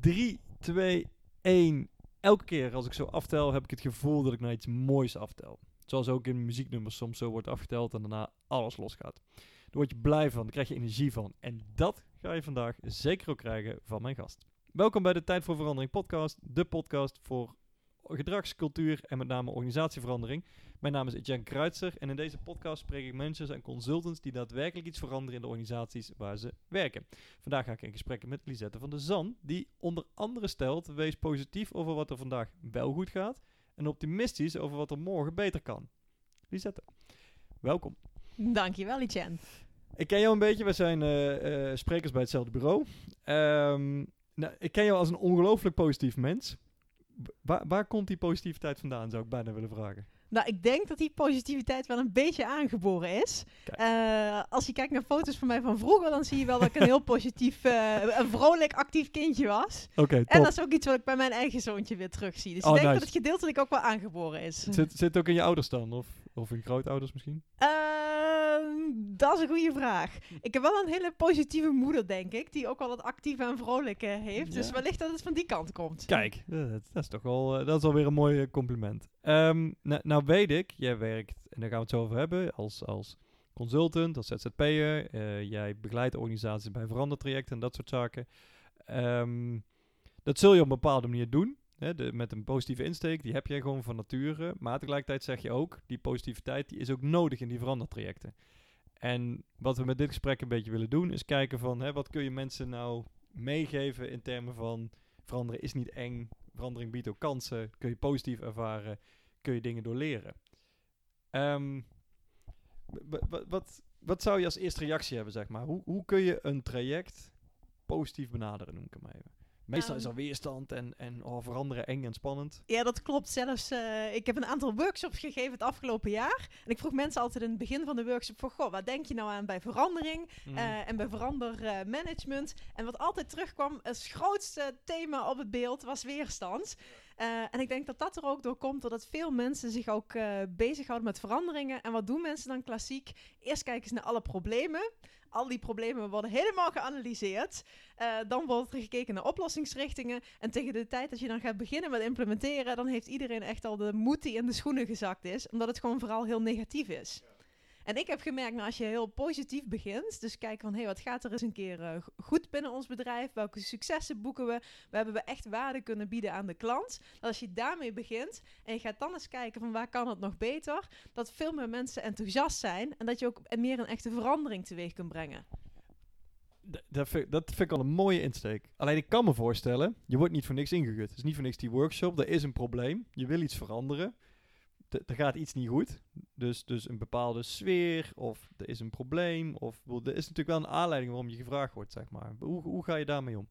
3, 2, 1. Elke keer als ik zo aftel, heb ik het gevoel dat ik naar iets moois aftel. Zoals ook in muzieknummers soms zo wordt afgeteld en daarna alles losgaat. Daar word je blij van, daar krijg je energie van. En dat ga je vandaag zeker ook krijgen van mijn gast. Welkom bij de Tijd voor Verandering podcast, de podcast voor gedragscultuur en met name organisatieverandering. Mijn naam is Etienne Kruitser en in deze podcast spreek ik managers en consultants die daadwerkelijk iets veranderen in de organisaties waar ze werken. Vandaag ga ik in gesprek met Lisette van der Zan, die onder andere stelt: wees positief over wat er vandaag wel goed gaat en optimistisch over wat er morgen beter kan. Lisette, welkom. Dankjewel, Etienne. Ik ken jou een beetje, we zijn uh, uh, sprekers bij hetzelfde bureau. Um, nou, ik ken jou als een ongelooflijk positief mens. Waar, waar komt die positiviteit vandaan, zou ik bijna willen vragen? Nou, ik denk dat die positiviteit wel een beetje aangeboren is. Uh, als je kijkt naar foto's van mij van vroeger, dan zie je wel dat ik een heel positief, uh, een vrolijk, actief kindje was. Oké, okay, En dat is ook iets wat ik bij mijn eigen zoontje weer terugzie. Dus oh, ik denk nice. dat het gedeeltelijk ook wel aangeboren is. Zit, zit ook in je ouders dan? Of, of in grootouders misschien? Uh, dat is een goede vraag. Ik heb wel een hele positieve moeder, denk ik, die ook wel het actieve en vrolijke heeft. Dus wellicht dat het van die kant komt. Kijk, dat, dat is toch wel, dat is alweer een mooi compliment. Um, nou, nou, weet ik, jij werkt, en daar gaan we het zo over hebben, als, als consultant, als ZZP'er. Uh, jij begeleidt organisaties bij verandertrajecten en dat soort zaken. Um, dat zul je op een bepaalde manier doen. Hè, met een positieve insteek, die heb jij gewoon van nature. Maar tegelijkertijd zeg je ook, die positiviteit die is ook nodig in die verandertrajecten. En wat we met dit gesprek een beetje willen doen, is kijken van hè, wat kun je mensen nou meegeven in termen van veranderen is niet eng, verandering biedt ook kansen, kun je positief ervaren, kun je dingen door leren. Um, wat, wat zou je als eerste reactie hebben, zeg maar? Hoe, hoe kun je een traject positief benaderen, noem ik hem even? Meestal is er ehm. weerstand en, en oh, veranderen eng en spannend. Ja, dat klopt. Zelfs, uh, ik heb een aantal workshops gegeven het afgelopen jaar. En ik vroeg mensen altijd in het begin van de workshop van... Goh, wat denk je nou aan bij verandering mm. uh, en bij verandermanagement? Uh, en wat altijd terugkwam, het grootste thema op het beeld was weerstand. Uh, en ik denk dat dat er ook door komt doordat veel mensen zich ook bezighouden met veranderingen. En wat doen mensen dan klassiek? Eerst kijken ze naar alle problemen. Al die problemen worden helemaal geanalyseerd. Uh, dan wordt er gekeken naar oplossingsrichtingen. En tegen de tijd dat je dan gaat beginnen met implementeren, dan heeft iedereen echt al de moed die in de schoenen gezakt is. Omdat het gewoon vooral heel negatief is. En ik heb gemerkt, nou, als je heel positief begint, dus kijk van, hé, hey, wat gaat er eens een keer uh, goed binnen ons bedrijf? Welke successen boeken we? We hebben we echt waarde kunnen bieden aan de klant? Dat als je daarmee begint en je gaat dan eens kijken van, waar kan het nog beter? Dat veel meer mensen enthousiast zijn en dat je ook meer een echte verandering teweeg kunt brengen. Dat vind, dat vind ik al een mooie insteek. Alleen ik kan me voorstellen, je wordt niet voor niks ingehuurd. Het is niet voor niks die workshop. Er is een probleem. Je wil iets veranderen er gaat iets niet goed. Dus, dus een bepaalde sfeer, of er is een probleem, of er is natuurlijk wel een aanleiding waarom je gevraagd wordt, zeg maar. Hoe, hoe ga je daarmee om?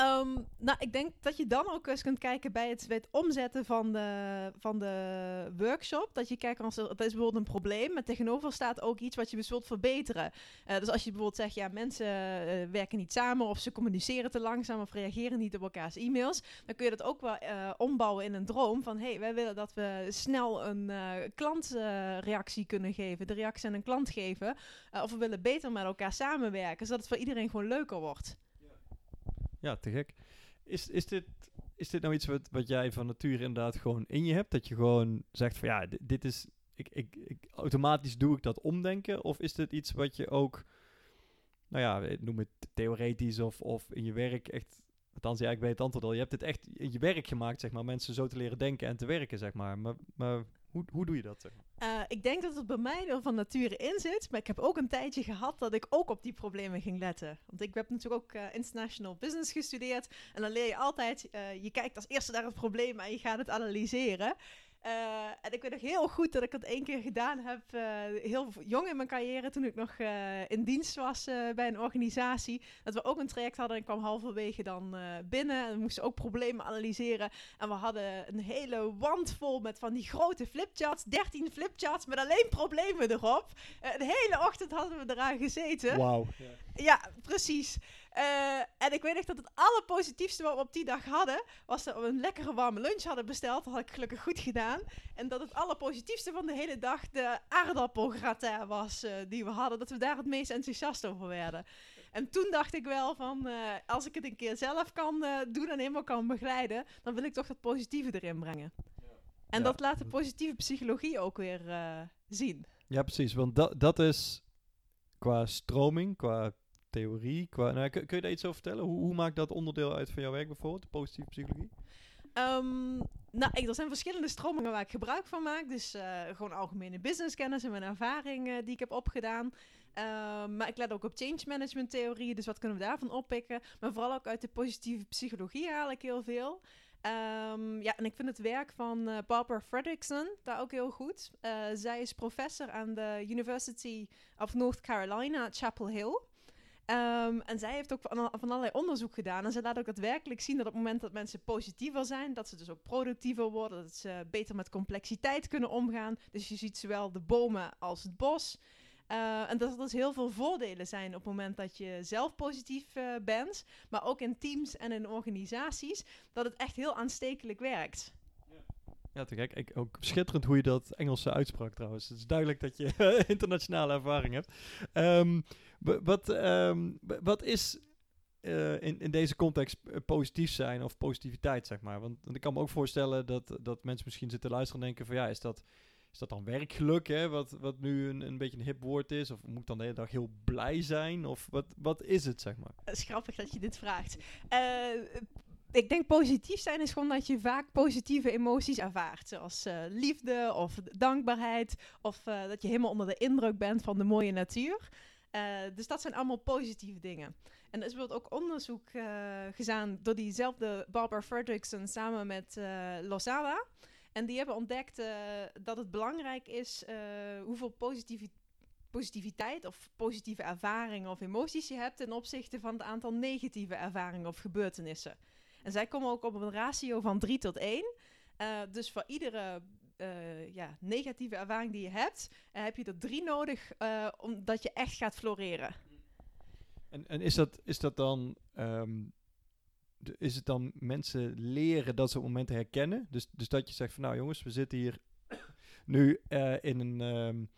Um, nou, ik denk dat je dan ook eens kunt kijken bij het, omzetten van de, van de workshop. Dat je kijkt, als er, dat is bijvoorbeeld een probleem, maar tegenover staat ook iets wat je dus wilt verbeteren. Uh, dus als je bijvoorbeeld zegt, ja, mensen uh, werken niet samen of ze communiceren te langzaam of reageren niet op elkaars e-mails, dan kun je dat ook wel uh, ombouwen in een droom van, hé, hey, wij willen dat we snel een klantreactie kunnen geven, de reactie aan een klant geven, of we willen beter met elkaar samenwerken, zodat het voor iedereen gewoon leuker wordt. Ja, te gek. Is, is, dit, is dit nou iets wat, wat jij van nature inderdaad gewoon in je hebt? Dat je gewoon zegt van ja, dit, is... Ik, ik, ik, automatisch doe ik dat omdenken? Of is dit iets wat je ook, nou ja, noem het theoretisch of, of in je werk echt... Althans, ja, ik weet het antwoord al. Je hebt het echt in je werk gemaakt, zeg maar. Mensen zo te leren denken en te werken, zeg maar. Maar, maar hoe, hoe doe je dat? Uh, ik denk dat het bij mij er van nature in zit. Maar ik heb ook een tijdje gehad dat ik ook op die problemen ging letten. Want ik heb natuurlijk ook uh, international business gestudeerd. En dan leer je altijd, uh, je kijkt als eerste naar het probleem en je gaat het analyseren. Uh, en ik weet nog heel goed dat ik het één keer gedaan heb, uh, heel jong in mijn carrière, toen ik nog uh, in dienst was bij een organisatie. Dat we ook een traject hadden en ik kwam halverwege dan binnen. En we moesten ook problemen analyseren. En we hadden een hele wand vol met van die grote flipcharts, 13 flipcharts met alleen problemen erop. de hele ochtend hadden we eraan gezeten. Wauw. Ja, precies. Uh, en ik weet echt dat het allerpositiefste wat we op die dag hadden, was dat we een lekkere warme lunch hadden besteld. Dat had ik gelukkig goed gedaan. En dat het allerpositiefste van de hele dag de aardappelgratin was uh, die we hadden. Dat we daar het meest enthousiast over werden. En toen dacht ik wel van, eh, als ik het een keer zelf kan doen en helemaal kan begeleiden, dan wil ik toch dat positieve erin brengen. En dat laat de positieve psychologie ook weer zien. Ja, precies. Want dat, dat is qua stroming, qua theorie, qua... Nou, kun, je daar iets over vertellen? Hoe, maakt dat onderdeel uit van jouw werk bijvoorbeeld, de positieve psychologie? Um, nou, ik, er zijn verschillende stromingen waar ik gebruik van maak. Dus uh, gewoon algemene businesskennis en mijn ervaring uh, die ik heb opgedaan. Um, maar ik let ook op change management theorieën, dus wat kunnen we daarvan oppikken? Maar vooral ook uit de positieve psychologie haal ik heel veel. Um, ja, en ik vind het werk van uh, Barbara Fredrickson daar ook heel goed. zij is professor aan de University of North Carolina, Chapel Hill. Um, en zij heeft ook van, allerlei onderzoek gedaan. En ze laat ook daadwerkelijk zien dat op het moment dat mensen positiever zijn, dat ze dus ook productiever worden, dat ze beter met complexiteit kunnen omgaan. Dus je ziet zowel de bomen als het bos. Uh, en dat er dus heel veel voordelen zijn op het moment dat je zelf positief uh, bent, maar ook in teams en in organisaties, dat het echt heel aanstekelijk werkt. Ja, te gek. Ik, ook schitterend hoe je dat Engelse uitsprak trouwens. Het is duidelijk dat je internationale ervaring hebt. Um, wat, um, wat is uh, in, in deze context eh, positief zijn of positiviteit, zeg maar? Want, want, ik kan me ook voorstellen dat, dat mensen misschien zitten luisteren en denken van ja, is dat, is dat dan werkgeluk, hè? Wat, wat nu een, een beetje een hip woord is? Of moet ik dan de hele dag heel blij zijn? Of wat, wat is het, zeg maar? Het is grappig dat je dit vraagt. Uh, ik denk positief zijn is gewoon dat je vaak positieve emoties ervaart. Zoals uh, liefde of dankbaarheid. Of uh, dat je helemaal onder de indruk bent van de mooie natuur. Uh, dus dat zijn allemaal positieve dingen. En er is bijvoorbeeld ook onderzoek gedaan door diezelfde Barbara Fredrickson samen met Losawa. En die hebben ontdekt dat het belangrijk is hoeveel positiviteit of positieve ervaringen of emoties je hebt ten opzichte van het aantal negatieve ervaringen of gebeurtenissen. En zij komen ook op een ratio van 3 tot 1. Uh, eh, dus voor iedere uh, ja, negatieve ervaring die je hebt, uh, heb je er drie nodig omdat je echt gaat floreren. En, en is, dat, is dat dan. Um, is het dan mensen leren dat ze momenten herkennen? Dus, dus dat je zegt van nou jongens, we zitten hier nu in een. Um,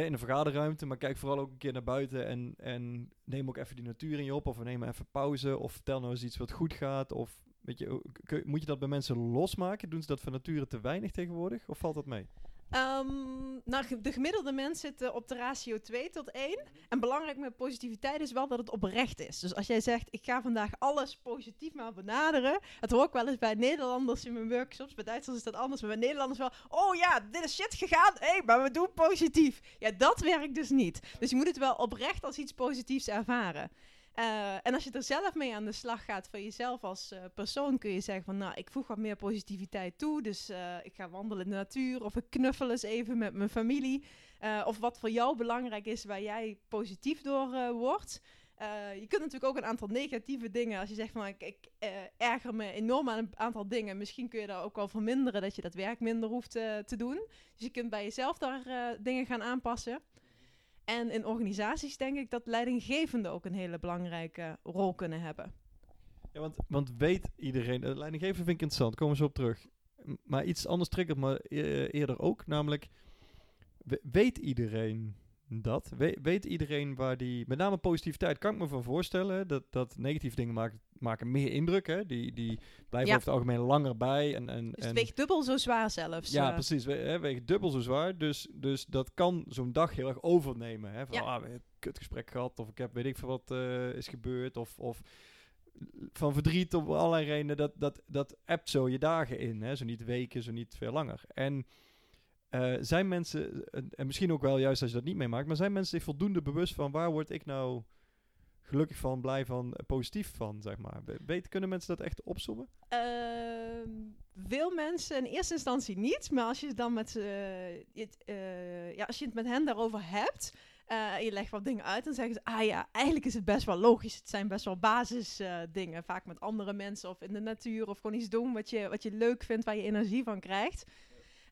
in een vergaderruimte, maar kijk vooral ook een keer naar buiten en, en neem ook even die natuur in je op. Of nemen even pauze. Of vertel nou eens iets wat goed gaat. Of weet je, moet je dat bij mensen losmaken? Doen ze dat van nature te weinig tegenwoordig? Of valt dat mee? Um, de gemiddelde mens zit uh, op de ratio 2 tot 1. En belangrijk met positiviteit is wel dat het oprecht is. Dus als jij zegt, ik ga vandaag alles positief maar benaderen. Het hoor ik wel eens bij Nederlanders in mijn workshops. Bij Duitsers is dat anders, maar bij Nederlanders wel. Oh ja, dit is shit gegaan. Hé, hey, maar we doen positief. Ja, dat werkt dus niet. Dus je moet het wel oprecht als iets positiefs ervaren. Uh, en als je er zelf mee aan de slag gaat voor jezelf als uh, persoon, kun je zeggen van nou, ik voeg wat meer positiviteit toe. Dus uh, ik ga wandelen in de natuur of ik knuffel eens even met mijn familie. of wat voor jou belangrijk is, waar jij positief door wordt. je kunt natuurlijk ook een aantal negatieve dingen, als je zegt van ik, ik erger me enorm aan een aantal dingen. Misschien kun je daar ook wel verminderen dat je dat werk minder hoeft te doen. Dus je kunt bij jezelf daar dingen gaan aanpassen. En in organisaties denk ik dat leidinggevenden ook een hele belangrijke rol kunnen hebben. Ja, want, want weet iedereen, uh, leidinggeven vind ik interessant, komen zo op terug. Maar iets anders triggert me e-, eerder ook, namelijk weet iedereen dat? weet iedereen waar die, met name positiviteit, kan ik me van voorstellen dat, dat negatieve dingen maken, maken meer indruk. Hè? Die, die blijven over het algemeen langer bij. En, en, dus het weegt dubbel zo zwaar zelfs. Ja, uh. precies. We, hè, weegt dubbel zo zwaar. Dus, dus dat kan zo'n dag heel erg overnemen. Hè? Van, ja. ah, we hebben een kutgesprek gehad. Of ik heb weet ik veel wat uh, is gebeurd. Of, of van verdriet op allerlei redenen. Dat, dat, dat appt zo je dagen in. Hè? Zo niet weken, zo niet veel langer. En... Uh, zijn mensen, en misschien ook wel juist als je dat niet meemaakt, maar zijn mensen zich voldoende bewust van waar word ik nou gelukkig van, blij van, positief van, zeg maar? Weet, kunnen mensen dat echt opzommen? Uh, veel mensen in eerste instantie niet, maar als je het dan met, het, uh, ja, als je het met hen daarover hebt, je legt wat dingen uit, dan zeggen ze, ah ja, eigenlijk is het best wel logisch. Het zijn best wel basisdingen, vaak met andere mensen of in de natuur of gewoon iets doen wat je, wat je leuk vindt, waar je energie van krijgt.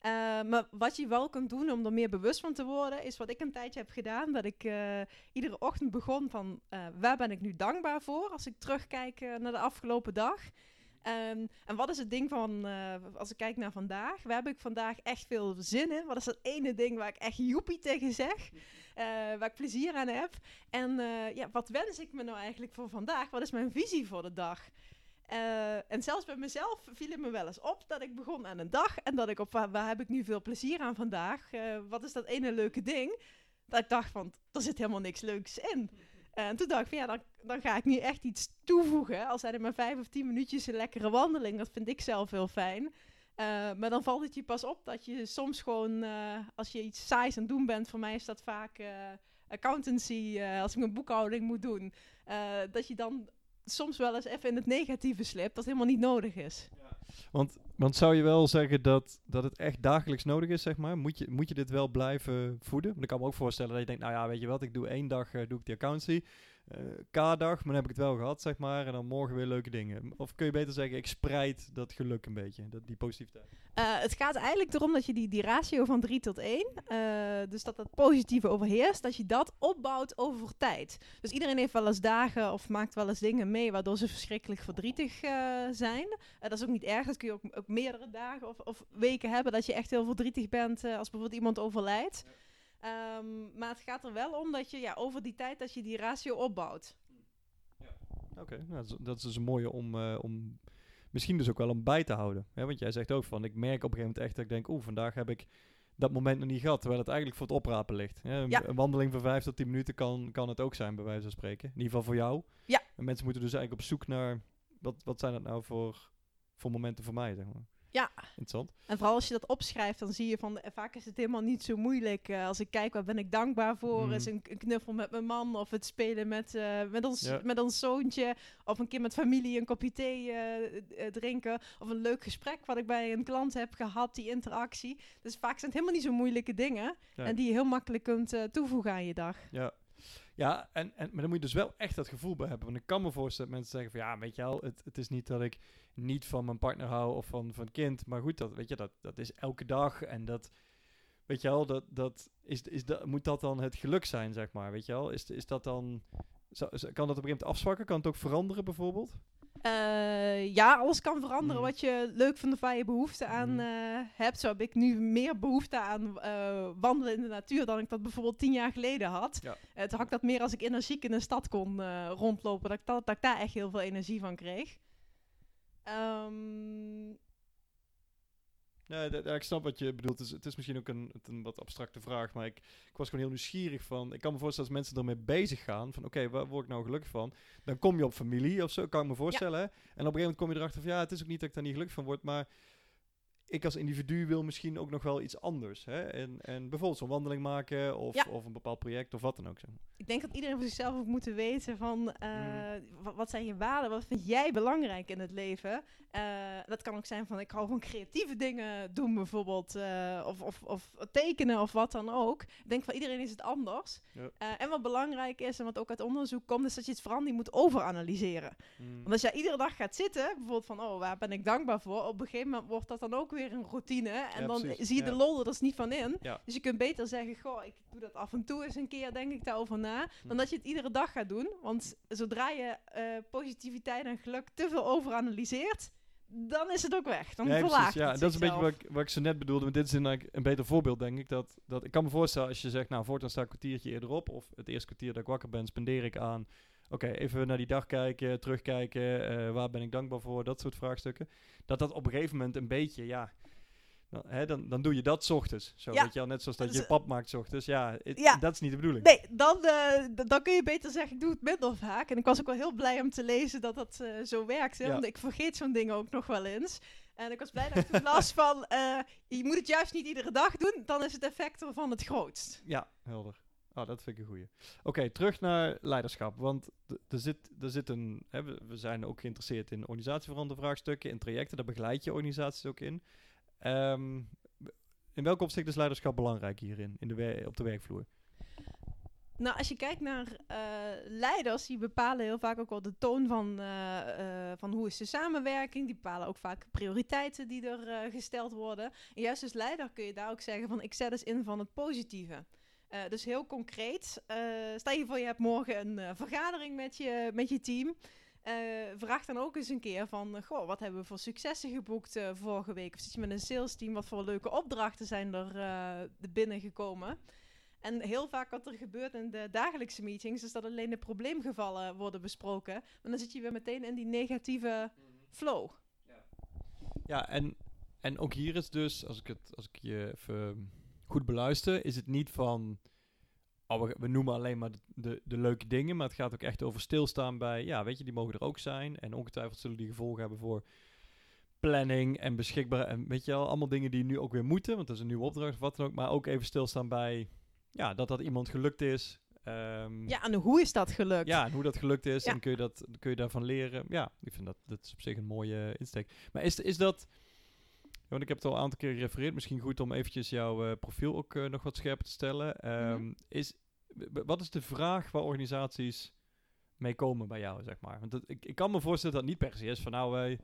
Uh, maar wat je wel kunt doen om er meer bewust van te worden, is wat ik een tijdje heb gedaan. Dat ik uh, iedere ochtend begon van uh, waar ben ik nu dankbaar voor als ik terugkijk naar de afgelopen dag. Ehm, en wat is het ding van, eh, als ik kijk naar vandaag, waar heb ik vandaag echt veel zin in? Wat is dat ene ding waar ik echt joepie tegen zeg? Waar ik plezier aan heb? En ja, wat wens ik me nou eigenlijk voor vandaag? Wat is mijn visie voor de dag? En zelfs bij mezelf viel het me wel eens op dat ik begon aan een dag en dat ik op waar, heb ik nu veel plezier aan vandaag? wat is dat ene leuke ding? Dat ik dacht van, er zit helemaal niks leuks in. En toen dacht ik van ja, dan, dan ga ik nu echt iets toevoegen. Al zijn het maar vijf of tien minuutjes een lekkere wandeling. Dat vind ik zelf heel fijn. Maar dan valt het je pas op dat je soms gewoon, als je iets saais aan het doen bent, voor mij is dat vaak accountancy, als ik mijn boekhouding moet doen, dat je dan soms wel eens even in het negatieve slipt, dat helemaal niet nodig is. Want, want zou je wel zeggen dat, dat het echt dagelijks nodig is, zeg maar? Moet je, moet je dit wel blijven voeden? Want ik kan me ook voorstellen dat je denkt, nou ja, weet je wat, ik doe één dag, doe ik die accountancy. Uh, K-dag, maar dan heb ik het wel gehad, zeg maar. En dan morgen weer leuke dingen. Of kun je beter zeggen, ik spreid dat geluk een beetje, dat, die positiviteit. Uh, het gaat eigenlijk erom dat je die, die ratio van 3 tot 1, uh, eh, dus dat dat positieve overheerst, dat je dat opbouwt over tijd. Dus iedereen heeft wel eens dagen of maakt wel eens dingen mee waardoor ze verschrikkelijk verdrietig zijn. dat is ook niet erg, dat kun je ook, ook meerdere dagen of, of, weken hebben dat je echt heel verdrietig bent als bijvoorbeeld iemand overlijdt. Ja. Um, maar het gaat er wel om dat je ja, over die tijd dat je die ratio opbouwt. Ja. Oké, okay, nou, dat is dus een mooie om, uh, om misschien dus ook wel om bij te houden. Hè? Want jij zegt ook van, ik merk op een gegeven moment echt dat ik denk, oeh, vandaag heb ik dat moment nog niet gehad, terwijl het eigenlijk voor het oprapen ligt. Hè? Een, ja. een, wandeling van 5 tot 10 minuten kan, kan het ook zijn, bij wijze van spreken. In ieder geval voor jou. Ja. En mensen moeten dus eigenlijk op zoek naar, wat, wat zijn dat nou voor, voor momenten voor mij, zeg maar. Ja. Interessant. En vooral als je dat opschrijft, dan zie je van eh, vaak is het helemaal niet zo moeilijk. Uh, als ik kijk, waar ben ik dankbaar voor? Mm. Is een, een, knuffel met mijn man of het spelen met, uh, met, ons, ja. met ons zoontje. Of een keer met familie een kopje thee drinken. Of een leuk gesprek wat ik bij een klant heb gehad, die interactie. Dus vaak zijn het helemaal niet zo moeilijke dingen. Ja. En die je heel makkelijk kunt toevoegen aan je dag. Ja. Ja, en, en, maar dan moet je dus wel echt dat gevoel bij hebben. Want ik kan me voorstellen dat mensen zeggen van ja, weet je wel, het, het is niet dat ik niet van mijn partner hou of van, van het kind. Maar goed, dat, weet je, dat, dat is elke dag. En dat, weet je wel, dat, dat is, is dat, moet dat dan het geluk zijn, zeg maar. Weet je wel, is, is dat dan, kan dat op een gegeven moment afzwakken? Kan het ook veranderen bijvoorbeeld? Uh, ja, alles kan veranderen wat je leuk vindt of waar je behoefte aan uh, hebt. Zo heb ik nu meer behoefte aan uh, wandelen in de natuur dan ik dat bijvoorbeeld tien jaar geleden had. Ja. toen had ik dat meer als ik energiek in een stad kon rondlopen, dat ik, dat, dat ik daar echt heel veel energie van kreeg. Um, ja, ik snap wat je bedoelt. Het is, het is misschien ook een, een, wat abstracte vraag, maar ik, ik, was gewoon heel nieuwsgierig van... Ik kan me voorstellen als mensen ermee bezig gaan, van oké, waar word ik nou gelukkig van? Dan kom je op familie of zo, kan ik me voorstellen. En op een gegeven moment kom je erachter van ja, het is ook niet dat ik daar niet gelukkig van word, maar ik als individu wil misschien ook nog wel iets anders. Hè? En, en bijvoorbeeld zo'n wandeling maken of, of een bepaald project of wat dan ook. Zeg Ik denk dat iedereen voor zichzelf ook moet weten van uh, wat, zijn je waarden, wat vind jij belangrijk in het leven. Uh, dat kan ook zijn van ik hou van creatieve dingen doen bijvoorbeeld uh, of, of, of, tekenen of wat dan ook. Ik denk van iedereen is het anders. Ja. en wat belangrijk is en wat ook uit onderzoek komt is dat je het niet moet overanalyseren. Mm. Want als jij iedere dag gaat zitten, bijvoorbeeld van oh waar ben ik dankbaar voor, op een gegeven moment wordt dat dan ook weer weer een routine. En dan zie je de lol er dus niet van in. Dus je kunt beter zeggen, goh, ik doe dat af en toe eens een keer, denk ik daarover na. Dan hm. dat je het iedere dag gaat doen. Want zodra je uh, positiviteit en geluk te veel overanalyseert, dan is het ook weg. Dan ja, verlaagt Ja, dat is een beetje wat ik, wat ik zo net bedoelde. Maar dit is een, een beter voorbeeld, denk ik. Dat, dat, ik kan me voorstellen als je zegt, nou, voortaan sta ik een kwartiertje eerder op. Of het eerste kwartier dat ik wakker ben, spendeer ik aan Oké, even naar die dag kijken, terugkijken. Uh, waar ben ik dankbaar voor? Dat soort vraagstukken. Dat dat op een gegeven moment een beetje, ja. Dan, hè, dan, dan doe je dat ochtends. Zo, weet je al, net zoals dat je pap maakt ochtends. Ja, ja, dat is niet de bedoeling. Nee, dan, uh, dan kun je beter zeggen, ik doe het minder vaak. En ik was ook wel heel blij om te lezen dat dat uh, zo werkt. Hè, Want ik vergeet zo'n ding ook nog wel eens. En ik was blij dat ik toen las van, je moet het juist niet iedere dag doen. Dan is het effect ervan het grootst. Ja, helder. Oh, dat vind ik een goeie. Oké, terug naar leiderschap. Want er zit, er zit een. Hè, we, zijn ook geïnteresseerd in organisatieveranderde vraagstukken, in trajecten. Daar begeleid je organisaties ook in. Um, in welk opzicht is leiderschap belangrijk hierin, in de op de werkvloer? Nou, als je kijkt naar uh, leiders, die bepalen heel vaak ook wel de toon van, uh, uh, van hoe is de samenwerking. Die bepalen ook vaak prioriteiten die er gesteld worden. En juist als leider kun je daar ook zeggen van ik zet eens in van het positieve. Uh, dus heel concreet. Uh, stel je voor, je hebt morgen een uh, vergadering met je, met je team. vraag dan ook eens een keer van, goh, wat hebben we voor successen geboekt vorige week? Of zit je met een sales team, wat voor leuke opdrachten zijn er binnengekomen? En heel vaak wat er gebeurt in de dagelijkse meetings, is dat alleen de probleemgevallen worden besproken. Maar dan zit je weer meteen in die negatieve flow. Ja, ja en, en ook hier is dus, als ik, het, als ik je even goed beluister, is het niet van. Oh, we, we noemen alleen maar de, de, de, leuke dingen, maar het gaat ook echt over stilstaan bij, ja, weet je, die mogen er ook zijn. En ongetwijfeld zullen die gevolgen hebben voor planning en beschikbaar. En weet je wel, allemaal dingen die nu ook weer moeten, want dat is een nieuwe opdracht of wat dan ook. Maar ook even stilstaan bij, ja, dat dat iemand gelukt is. Um, ja, en hoe is dat gelukt? Ja, en hoe dat gelukt is. En kun je, dat, kun je daarvan leren. Ja, ik vind dat, dat is op zich een mooie insteek. Maar is, is dat... Want ik heb het al een aantal keer gerefereerd. Misschien goed om eventjes jouw uh, profiel ook uh, nog wat scherper te stellen. Um, is, wat is de vraag waar organisaties mee komen bij jou, zeg maar? Want dat, ik, ik kan me voorstellen dat het niet per se is van nou, wij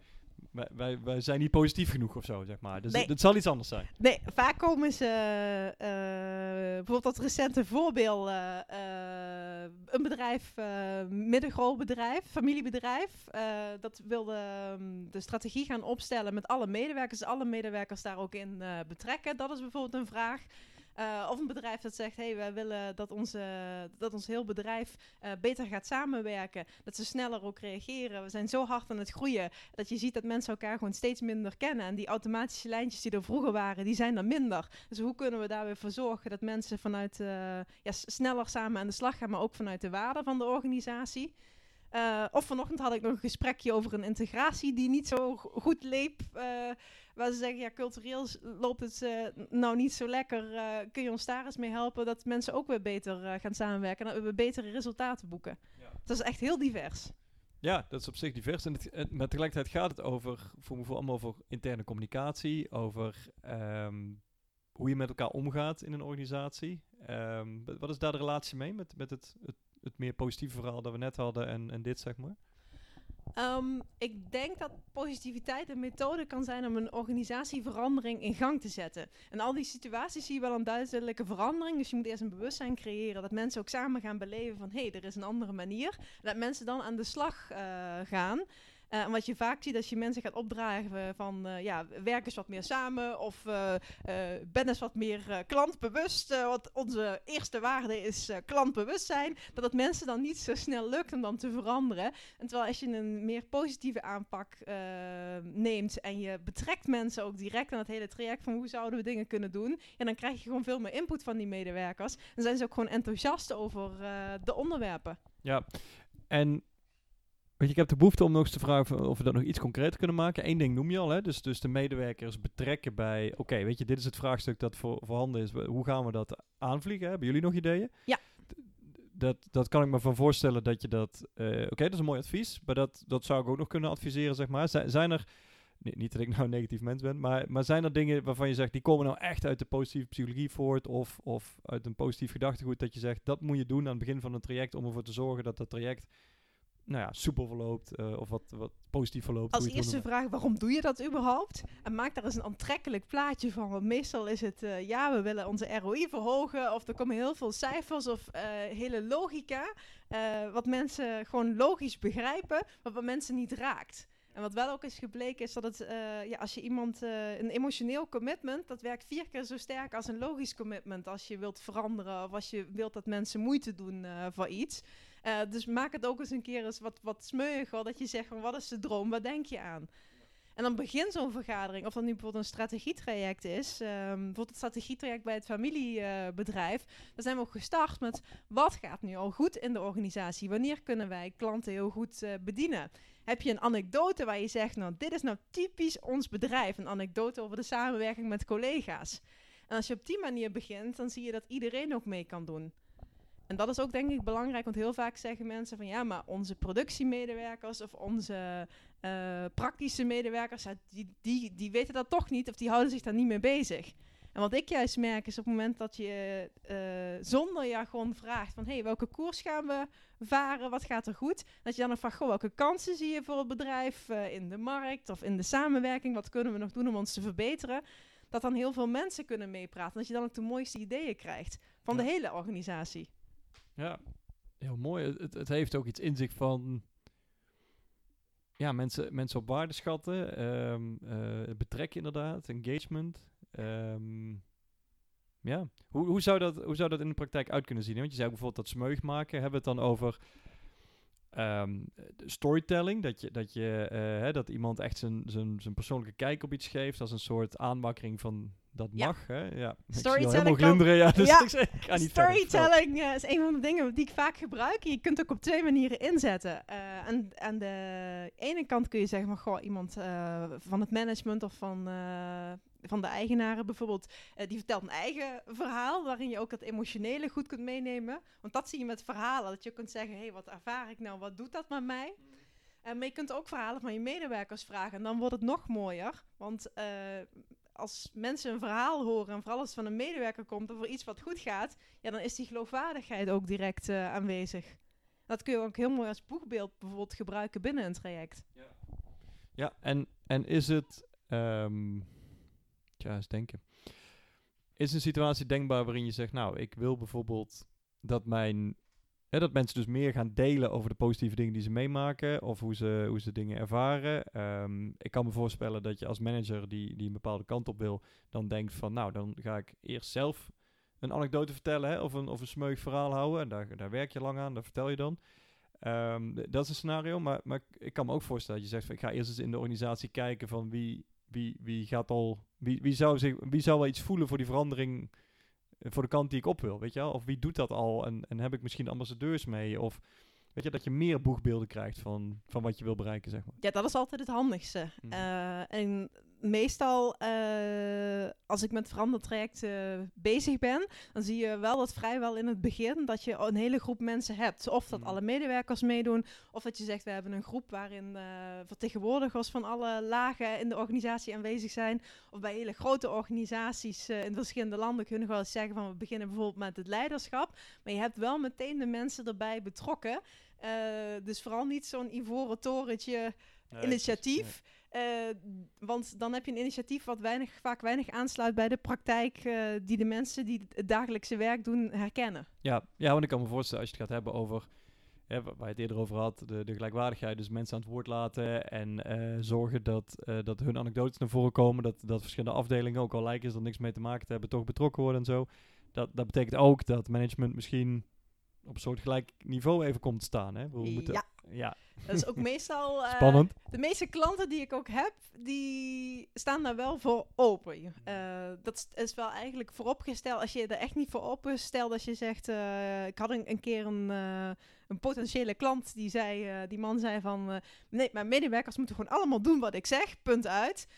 wij, wij, wij, zijn niet positief genoeg of zo, zeg maar. Dus het, zal iets anders zijn. Nee, vaak komen ze... Uh, bijvoorbeeld dat recente voorbeeld. Uh, een bedrijf, middengroot bedrijf, familiebedrijf. dat wilde um, de strategie gaan opstellen met alle medewerkers. Alle medewerkers daar ook in betrekken. Dat is bijvoorbeeld een vraag. Uh, of een bedrijf dat zegt, hey, wij willen dat, onze, dat ons heel bedrijf uh, beter gaat samenwerken. Dat ze sneller ook reageren. We zijn zo hard aan het groeien dat je ziet dat mensen elkaar gewoon steeds minder kennen. En die automatische lijntjes die er vroeger waren, die zijn er minder. Dus hoe kunnen we daar weer voor zorgen dat mensen vanuit uh, ja, sneller samen aan de slag gaan, maar ook vanuit de waarde van de organisatie? Uh, of vanochtend had ik nog een gesprekje over een integratie die niet zo goed leep. Uh, waar ze zeggen, ja, cultureel loopt het uh, nou niet zo lekker. kun je ons daar eens mee helpen dat mensen ook weer beter gaan samenwerken en dat we betere resultaten boeken. Ja. Dat is echt heel divers. Ja, dat is op zich divers. En het, maar tegelijkertijd gaat het over, voor me voor allemaal over interne communicatie, over um, hoe je met elkaar omgaat in een organisatie. Um, wat is daar de relatie mee met, met het, het het meer positieve verhaal dat we net hadden en, en dit, zeg maar? Um, ik denk dat positiviteit een methode kan zijn om een organisatieverandering in gang te zetten. En al die situaties zie je wel een duidelijke verandering. Dus je moet eerst een bewustzijn creëren dat mensen ook samen gaan beleven van hé, hey, er is een andere manier. Dat mensen dan aan de slag uh, gaan. En wat je vaak ziet als je mensen gaat opdragen van uh, ja, werk eens wat meer samen of ben eens wat meer klantbewust. wat onze eerste waarde is klantbewustzijn. Dat het mensen dan niet zo snel lukt om dan te veranderen. En terwijl als je een meer positieve aanpak neemt en je betrekt mensen ook direct aan het hele traject van hoe zouden we dingen kunnen doen. Ja, dan krijg je gewoon veel meer input van die medewerkers. En zijn ze ook gewoon enthousiast over de onderwerpen. Ja, en Weet je, ik heb de behoefte om nog eens te vragen of we dat nog iets concreter kunnen maken. Eén ding noem je al, hè? Dus, dus de medewerkers betrekken bij... Oké, weet je, dit is het vraagstuk dat voor, voorhanden is. Hoe gaan we dat aanvliegen? Hebben jullie nog ideeën? Ja. Dat, dat kan ik me van voorstellen dat je dat... Uh, Oké, dat is een mooi advies. Maar dat, dat zou ik ook nog kunnen adviseren, zeg maar. Z zijn er... niet dat ik nou een negatief mens ben, maar, maar zijn er dingen waarvan je zegt... die komen nou echt uit de positieve psychologie voort... of, of uit een positief gedachtegoed dat je zegt... dat moet je doen aan het begin van een traject... om ervoor te zorgen dat dat traject nou ja, soepel verloopt uh, of wat, wat positief verloopt. Als eerste vraag, waarom doe je dat überhaupt? En maak daar eens een aantrekkelijk plaatje van. Want meestal is het, uh, ja, we willen onze ROI verhogen. Of er komen heel veel cijfers of uh, hele logica. wat mensen gewoon logisch begrijpen, maar wat mensen niet raakt. En wat wel ook is gebleken is dat het, ja, als je iemand een emotioneel commitment, dat werkt vier keer zo sterk als een logisch commitment. Als je wilt veranderen of als je wilt dat mensen moeite doen voor iets. Uh, dus maak het ook eens een keer eens wat, wat. Dat je zegt van wat is de droom, wat denk je aan? En dan begint zo'n vergadering, of dat nu bijvoorbeeld een strategietraject is, um, bijvoorbeeld het strategietraject bij het familiebedrijf, dan zijn we ook gestart met wat gaat nu al goed in de organisatie? Wanneer kunnen wij klanten heel goed uh, bedienen? Heb je een anekdote waar je zegt, nou dit is nou typisch ons bedrijf, een anekdote over de samenwerking met collega's. En als je op die manier begint, dan zie je dat iedereen ook mee kan doen. En dat is ook denk ik belangrijk, want heel vaak zeggen mensen van ja, maar onze productiemedewerkers of onze uh, praktische medewerkers, die, die, die weten dat toch niet of die houden zich daar niet mee bezig. En wat ik juist merk is op het moment dat je uh, zonder jargon vraagt van hey, welke koers gaan we varen, wat gaat er goed, dat je dan nog vraagt, goh, welke kansen zie je voor het bedrijf uh, in de markt of in de samenwerking, wat kunnen we nog doen om ons te verbeteren, dat dan heel veel mensen kunnen meepraten, dat je dan ook de mooiste ideeën krijgt van de hele organisatie. Ja, heel mooi. Het, het heeft ook iets in zich van... ja, mensen, mensen op waarde schatten, um, inderdaad, engagement. Ehm, ja, hoe, hoe, zou dat, hoe zou dat in de praktijk uit kunnen zien? Want je zei bijvoorbeeld dat smeug maken, hebben we het dan over um, storytelling, dat, je, dat, je, uh, hè, dat iemand echt zijn, zijn, zijn persoonlijke kijk op iets geeft als een soort aanwakkering van dat mag. Hè? Ja. Storytelling. Glunderen, ja, dus ja. Ik, ik ga niet Storytelling uh, is een van de dingen die ik vaak gebruik. Je kunt ook op twee manieren inzetten. Uh, aan, aan de ene kant kun je zeggen, maar goh, iemand uh, van het management of van, van de eigenaren bijvoorbeeld, die vertelt een eigen verhaal, waarin je ook het emotionele goed kunt meenemen. Want dat zie je met verhalen, dat je kunt zeggen, hé, hey, wat ervaar ik nou, wat doet dat met mij? Uh, maar je kunt ook verhalen van je medewerkers vragen. En dan wordt het nog mooier. Want uh, als mensen een verhaal horen, en vooral als het van een medewerker komt over iets wat goed gaat, ja, dan is die geloofwaardigheid ook direct aanwezig. Dat kun je ook heel mooi als boegbeeld bijvoorbeeld gebruiken binnen een traject. Ja, ja en, en is het, um, tja, eens denken. Is een situatie denkbaar waarin je zegt, nou, ik wil bijvoorbeeld dat mijn dat mensen dus meer gaan delen over de positieve dingen die ze meemaken of hoe ze, hoe ze dingen ervaren. Um, ik kan me voorstellen dat je als manager die, die een bepaalde kant op wil, dan denkt van nou, dan ga ik eerst zelf een anekdote vertellen hè, of, een, of een smeug verhaal houden. En daar, daar werk je lang aan, dat vertel je dan. Um, dat is een scenario, maar, maar ik kan me ook voorstellen dat je zegt van ik ga eerst eens in de organisatie kijken van wie, wie, wie gaat al, wie, wie, zou zich, wie zou wel iets voelen voor die verandering voor de kant die ik op wil, weet je wel? Of wie doet dat al en, en heb ik misschien ambassadeurs mee? Of weet je, dat je meer boegbeelden krijgt van, van wat je wil bereiken, zeg maar. Ja, dat is altijd het handigste. Mm. Uh, en meestal, uh, als ik met verandertrajecten bezig ben, dan zie je wel dat vrijwel in het begin dat je een hele groep mensen hebt. Of dat mm. alle medewerkers meedoen, of dat je zegt, we hebben een groep waarin uh, vertegenwoordigers van alle lagen in de organisatie aanwezig zijn. Of bij hele grote organisaties uh, in verschillende landen kunnen we wel eens zeggen van, we beginnen bijvoorbeeld met het leiderschap. Maar je hebt wel meteen de mensen erbij betrokken. dus vooral niet zo'n ivoren torentje nee, initiatief. Uh, want dan heb je een initiatief wat weinig, vaak weinig aansluit bij de praktijk uh, die de mensen die het dagelijkse werk doen herkennen. Ja, ja, want ik kan me voorstellen als je het gaat hebben over, waar je het eerder over had, de, de gelijkwaardigheid. Dus mensen aan het woord laten en uh, zorgen dat, dat hun anekdotes naar voren komen. Dat, dat verschillende afdelingen, ook al lijken ze er niks mee te maken te hebben, toch betrokken worden en zo. Dat, dat betekent ook dat management misschien op een soort gelijk niveau even komt te staan. Hè? We moeten, ja. ja. Dat is ook meestal... Uh, Spannend. De meeste klanten die ik ook heb, die staan daar wel voor open. Uh, dat is wel eigenlijk vooropgesteld. Als je er echt niet voor open stelt, als je zegt... Uh, ik had een, een keer een, een potentiële klant die zei... die man zei van... nee, mijn medewerkers moeten gewoon allemaal doen wat ik zeg. Punt uit.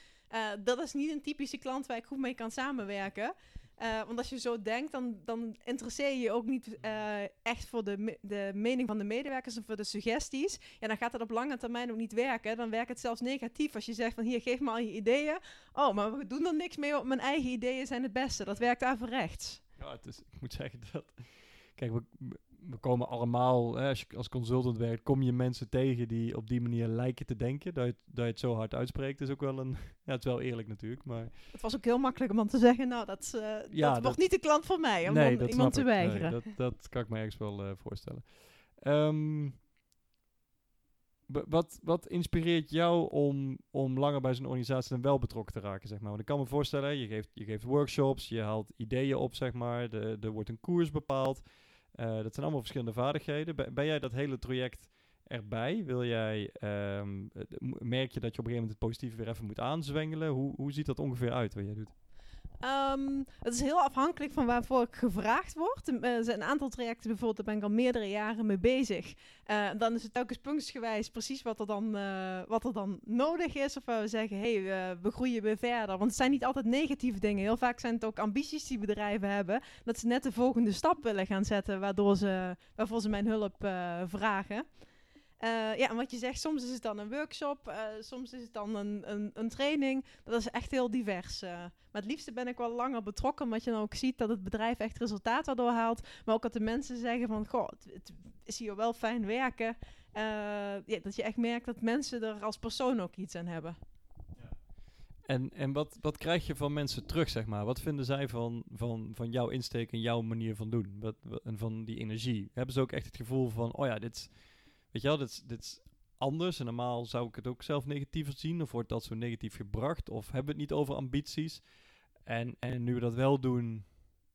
dat is niet een typische klant waar ik goed mee kan samenwerken. Uh, want als je zo denkt, dan, dan interesseer je je ook niet uh, echt voor de, de mening van de medewerkers en voor de suggesties. Ja, dan gaat dat op lange termijn ook niet werken. Dan werkt het zelfs negatief als je zegt van hier, geef me al je ideeën. Oh, maar we doen er niks mee, want mijn eigen ideeën zijn het beste. Dat werkt averechts. Ja, het is, ik moet zeggen dat... Kijk, we, we komen allemaal, hè, als je als consultant werkt, kom je mensen tegen die op die manier lijken te denken. Dat je, dat je het zo hard uitspreekt, is ook wel een. Ja, het is wel eerlijk natuurlijk. Maar het was ook heel makkelijk om dan te zeggen: Nou, dat, uh, ja, dat, wordt niet de klant van mij. Om nee, dan iemand te weigeren. Nee, dat, dat kan ik me ergens wel uh, voorstellen. Um, wat, wat inspireert jou om, om langer bij zo'n organisatie dan wel betrokken te raken, zeg maar? Want ik kan me voorstellen, je geeft, je geeft workshops, je haalt ideeën op, zeg maar. De, er wordt een koers bepaald. Uh, dat zijn allemaal verschillende vaardigheden. Ben, jij dat hele traject erbij? Wil jij, um, merk je dat je op een gegeven moment het positieve weer even moet aanzwengelen? Hoe, hoe ziet dat ongeveer uit wat jij doet? Um, het is heel afhankelijk van waarvoor ik gevraagd word. Uh, er zijn een aantal trajecten bijvoorbeeld, daar ben ik al meerdere jaren mee bezig. Uh, dan is het telkens punctsgewijs precies wat er dan, uh, wat er dan nodig is. Of we zeggen, hé, hey, we groeien weer verder. Want het zijn niet altijd negatieve dingen. Heel vaak zijn het ook ambities die bedrijven hebben. Dat ze net de volgende stap willen gaan zetten, waardoor ze, waarvoor ze mijn hulp vragen. Uh, ja, en wat je zegt, soms is het dan een workshop, uh, soms is het dan een, een, een, training. Dat is echt heel divers. Uh. Maar het liefste ben ik wel langer betrokken, omdat je dan ook ziet dat het bedrijf echt resultaat daardoor haalt. Maar ook dat de mensen zeggen van, goh, het, het is hier wel fijn werken. ja, dat je echt merkt dat mensen er als persoon ook iets aan hebben. En, en wat, wat krijg je van mensen terug, zeg maar? Wat vinden zij van, van, van jouw insteek en jouw manier van doen? Wat, wat, en van die energie? Hebben ze ook echt het gevoel van, oh ja, dit Weet je wel, dit, dit anders? En normaal zou ik het ook zelf negatiever zien. Of wordt dat zo negatief gebracht? Of hebben we het niet over ambities? En, en nu we dat wel doen,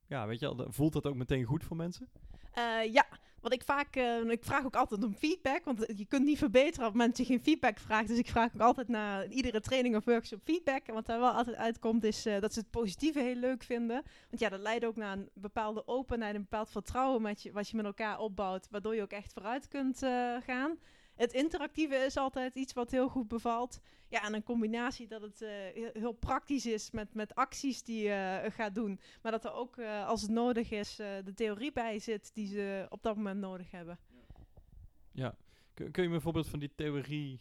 ja, weet je, voelt dat ook meteen goed voor mensen? Uh, ja, want ik vaak, uh, ik vraag ook altijd om feedback, want je kunt niet verbeteren op mensen geen feedback vraagt. Dus ik vraag ook altijd na iedere training of workshop feedback. En wat daar wel altijd uitkomt is uh, dat ze het positieve heel leuk vinden. Want ja, dat leidt ook naar een bepaalde openheid, een bepaald vertrouwen met je, wat je met elkaar opbouwt, waardoor je ook echt vooruit kunt gaan. Het interactieve is altijd iets wat heel goed bevalt. Ja, en een combinatie dat het uh, heel praktisch is met, met acties die je uh, gaat doen. Maar dat er ook, uh, als het nodig is, de theorie bij zit die ze op dat moment nodig hebben. Ja, kun, kun je me een voorbeeld van die theorie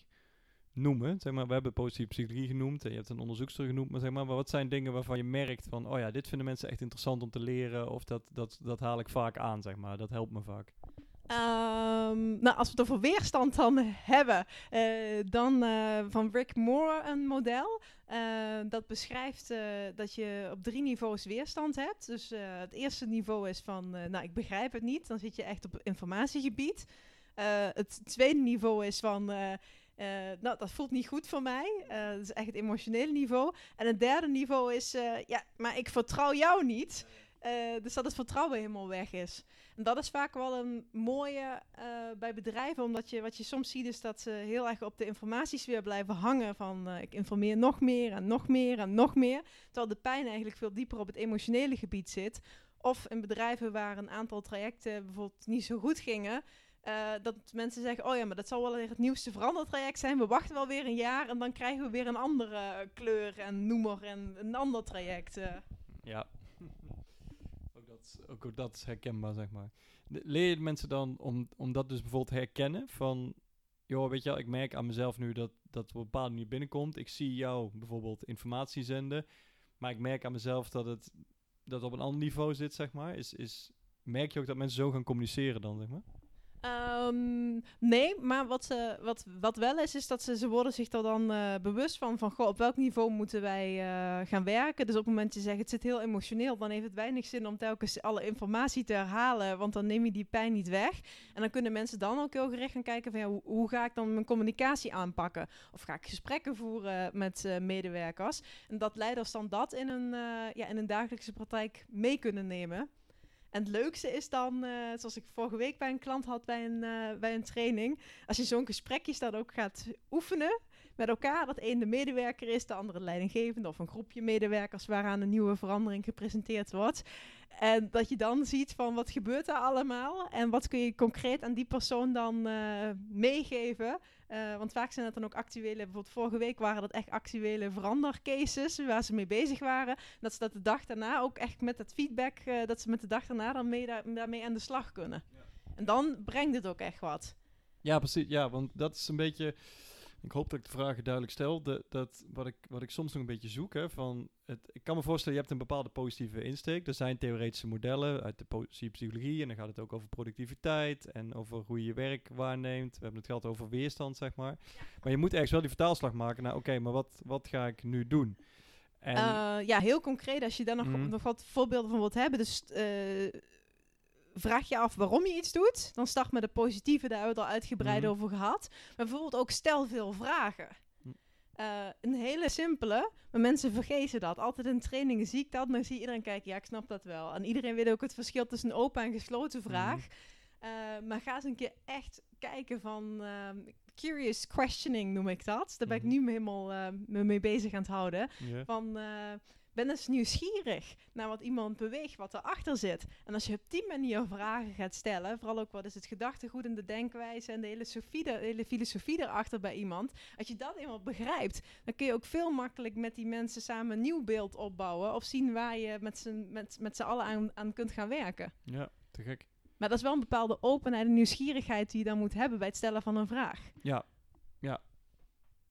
noemen? Zeg maar, we hebben positieve psychologie genoemd en je hebt een onderzoekster genoemd. Maar zeg maar, wat zijn dingen waarvan je merkt van, oh ja, dit vinden mensen echt interessant om te leren. Of dat, dat, dat haal ik vaak aan, zeg maar. Dat helpt me vaak. Um, nou, als we het over weerstand dan hebben, uh, dan uh, van Rick Moore een model. Uh, dat beschrijft dat je op drie niveaus weerstand hebt. Dus het eerste niveau is van, nou, ik begrijp het niet. Dan zit je echt op informatiegebied. het tweede niveau is van, nou, dat voelt niet goed voor mij. dat is echt het emotionele niveau. En het derde niveau is, ja, maar ik vertrouw jou niet. Dus dat het vertrouwen helemaal weg is. En dat is vaak wel een mooie uh, bij bedrijven, omdat je wat je soms ziet is dat ze heel erg op de informatiesfeer blijven hangen van uh, ik informeer nog meer en nog meer en nog meer, terwijl de pijn eigenlijk veel dieper op het emotionele gebied zit. Of in bedrijven waar een aantal trajecten bijvoorbeeld niet zo goed gingen, dat mensen zeggen, oh ja, maar dat zal wel weer het nieuwste verandertraject zijn. We wachten wel weer een jaar en dan krijgen we weer een andere kleur en noemer en een ander traject. Ja, ook dat is herkenbaar, zeg maar. Leer je mensen dan om, om dat dus bijvoorbeeld herkennen van... Joh, weet je wel, ik merk aan mezelf nu dat dat op een bepaalde manier binnenkomt. Ik zie jou bijvoorbeeld informatie zenden. Maar ik merk aan mezelf dat het dat op een ander niveau zit, zeg maar. Is, is, merk je ook dat mensen zo gaan communiceren dan, zeg maar? Um, nee, maar wat, ze, wat, wat wel is, is dat ze, ze worden zich er dan uh, bewust van, van goh, op welk niveau moeten wij uh, gaan werken. Dus op het moment dat je zegt, het zit heel emotioneel, dan heeft het weinig zin om telkens alle informatie te herhalen, want dan neem je die pijn niet weg. En dan kunnen mensen dan ook heel gericht gaan kijken van, ja, hoe, ga ik dan mijn communicatie aanpakken? Of ga ik gesprekken voeren met uh, medewerkers? En dat leiders dan dat in een, ja, in een dagelijkse praktijk mee kunnen nemen. En het leukste is dan, uh, zoals ik vorige week bij een klant had bij een, uh, bij een training, als je zo'n gesprekje dan ook gaat oefenen met elkaar, dat één de medewerker is, de andere leidinggevende of een groepje medewerkers waaraan een nieuwe verandering gepresenteerd wordt. En dat je dan ziet van wat gebeurt er allemaal en wat kun je concreet aan die persoon dan uh, meegeven. Uh, want vaak zijn het dan ook actuele, bijvoorbeeld vorige week waren dat echt actuele verandercases waar ze mee bezig waren. Dat ze dat de dag daarna ook echt met het feedback, uh, dat ze met de dag daarna dan mee daar, daarmee aan de slag kunnen. Ja. En dan brengt het ook echt wat. Ja, precies. Ja, want dat is een beetje ik hoop dat ik de vragen duidelijk stel. De, dat, wat, ik, wat ik soms nog een beetje zoek. Hè, van het, ik kan me voorstellen, je hebt een bepaalde positieve insteek. Er zijn theoretische modellen uit de positieve psychologie. En dan gaat het ook over productiviteit. En over hoe je je werk waarneemt. We hebben het gehad over weerstand, zeg maar. Maar je moet ergens wel die vertaalslag maken naar... Oké, maar wat, wat ga ik nu doen? En uh, ja, heel concreet. Als je daar nog, mm. nog wat voorbeelden van wilt hebben. Dus... Uh, vraag je af waarom je iets doet. Dan start met de positieve, daar hebben we het al uitgebreid mm. over gehad. Maar bijvoorbeeld ook stel veel vragen. Uh, een hele simpele, maar mensen vergeten dat. Altijd in trainingen zie ik dat, maar zie iedereen kijken, ja, ik snap dat wel. En iedereen weet ook het verschil tussen een open en gesloten vraag. Mm. Uh, maar ga eens een keer echt kijken van uh, curious questioning noem ik dat. Daar ben ik mm-hmm. nu helemaal uh, mee bezig aan het houden. Yeah. Van ben eens nieuwsgierig naar wat iemand beweegt, wat erachter zit. En als je op die manier vragen gaat stellen, vooral ook wat is het gedachtegoed en de denkwijze en de hele, Sophie, de hele filosofie erachter bij iemand. Als je dat eenmaal begrijpt, dan kun je ook veel makkelijk met die mensen samen een nieuw beeld opbouwen. Of zien waar je met z'n met, met allen aan, aan kunt gaan werken. Ja, te gek. Maar dat is wel een bepaalde openheid en nieuwsgierigheid die je dan moet hebben bij het stellen van een vraag. Ja, ja.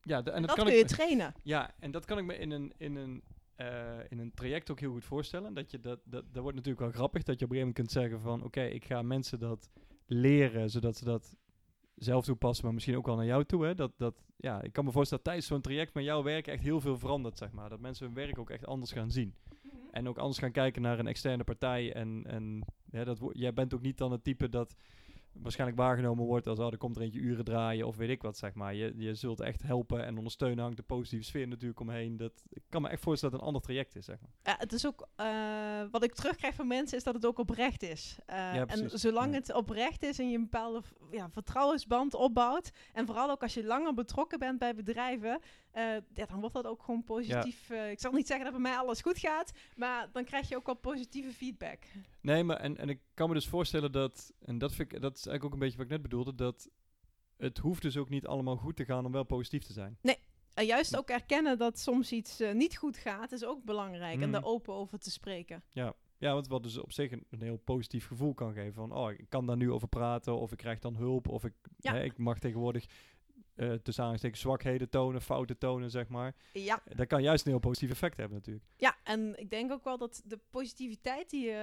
Ja, en, dat, dat kan kun je trainen. Ja, en dat kan ik me in een, in een uh, in een traject ook heel goed voorstellen. Dat je dat, dat, dat wordt natuurlijk wel grappig dat je op een gegeven moment kunt zeggen van oké, ik ga mensen dat leren, zodat ze dat zelf toepassen, maar misschien ook al naar jou toe. Hè? Dat, dat, ja, ik kan me voorstellen dat tijdens zo'n traject met jouw werk echt heel veel verandert, zeg maar. Dat mensen hun werk ook echt anders gaan zien. Mhm. En ook anders gaan kijken naar een externe partij. En, en ja, dat, jij bent ook niet dan het type dat waarschijnlijk waargenomen wordt als, oh, er komt er eentje uren draaien of weet ik wat, zeg maar. Je, je zult echt helpen en ondersteunen hangt de positieve sfeer natuurlijk omheen. Dat, ik kan me echt voorstellen dat het een ander traject is, zeg maar. Ja, het is ook, uh, wat ik terugkrijg van mensen is dat het ook oprecht is. Uh, ja, en zolang het oprecht is en je een bepaalde ja, vertrouwensband opbouwt, en vooral ook als je langer betrokken bent bij bedrijven, uh, ja, dan wordt dat ook gewoon positief. ik zal niet zeggen dat bij mij alles goed gaat, maar dan krijg je ook wel positieve feedback. Nee, maar en, en ik kan me dus voorstellen dat, en dat, vind ik, dat is eigenlijk ook een beetje wat ik net bedoelde, dat het hoeft dus ook niet allemaal goed te gaan om wel positief te zijn. Nee, en juist ook erkennen dat soms iets uh, niet goed gaat, is ook belangrijk. En mm. daar open over te spreken. Ja, ja want wat dus op zich een, een, heel positief gevoel kan geven. Van, oh, ik kan daar nu over praten, of ik krijg dan hulp, of ik, ja. hè, ik mag tegenwoordig uh, tussen aanstekens zwakheden tonen, fouten tonen, zeg maar. Ja. Dat kan juist een heel positief effect hebben natuurlijk. Ja, en ik denk ook wel dat de positiviteit die, uh,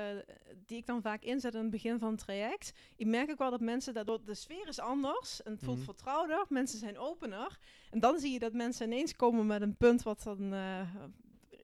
die ik dan vaak inzet in het begin van het traject, ik merk ook wel dat mensen daardoor, de sfeer is anders en het voelt mm. vertrouwder, mensen zijn opener. En dan zie je dat mensen ineens komen met een punt wat dan uh,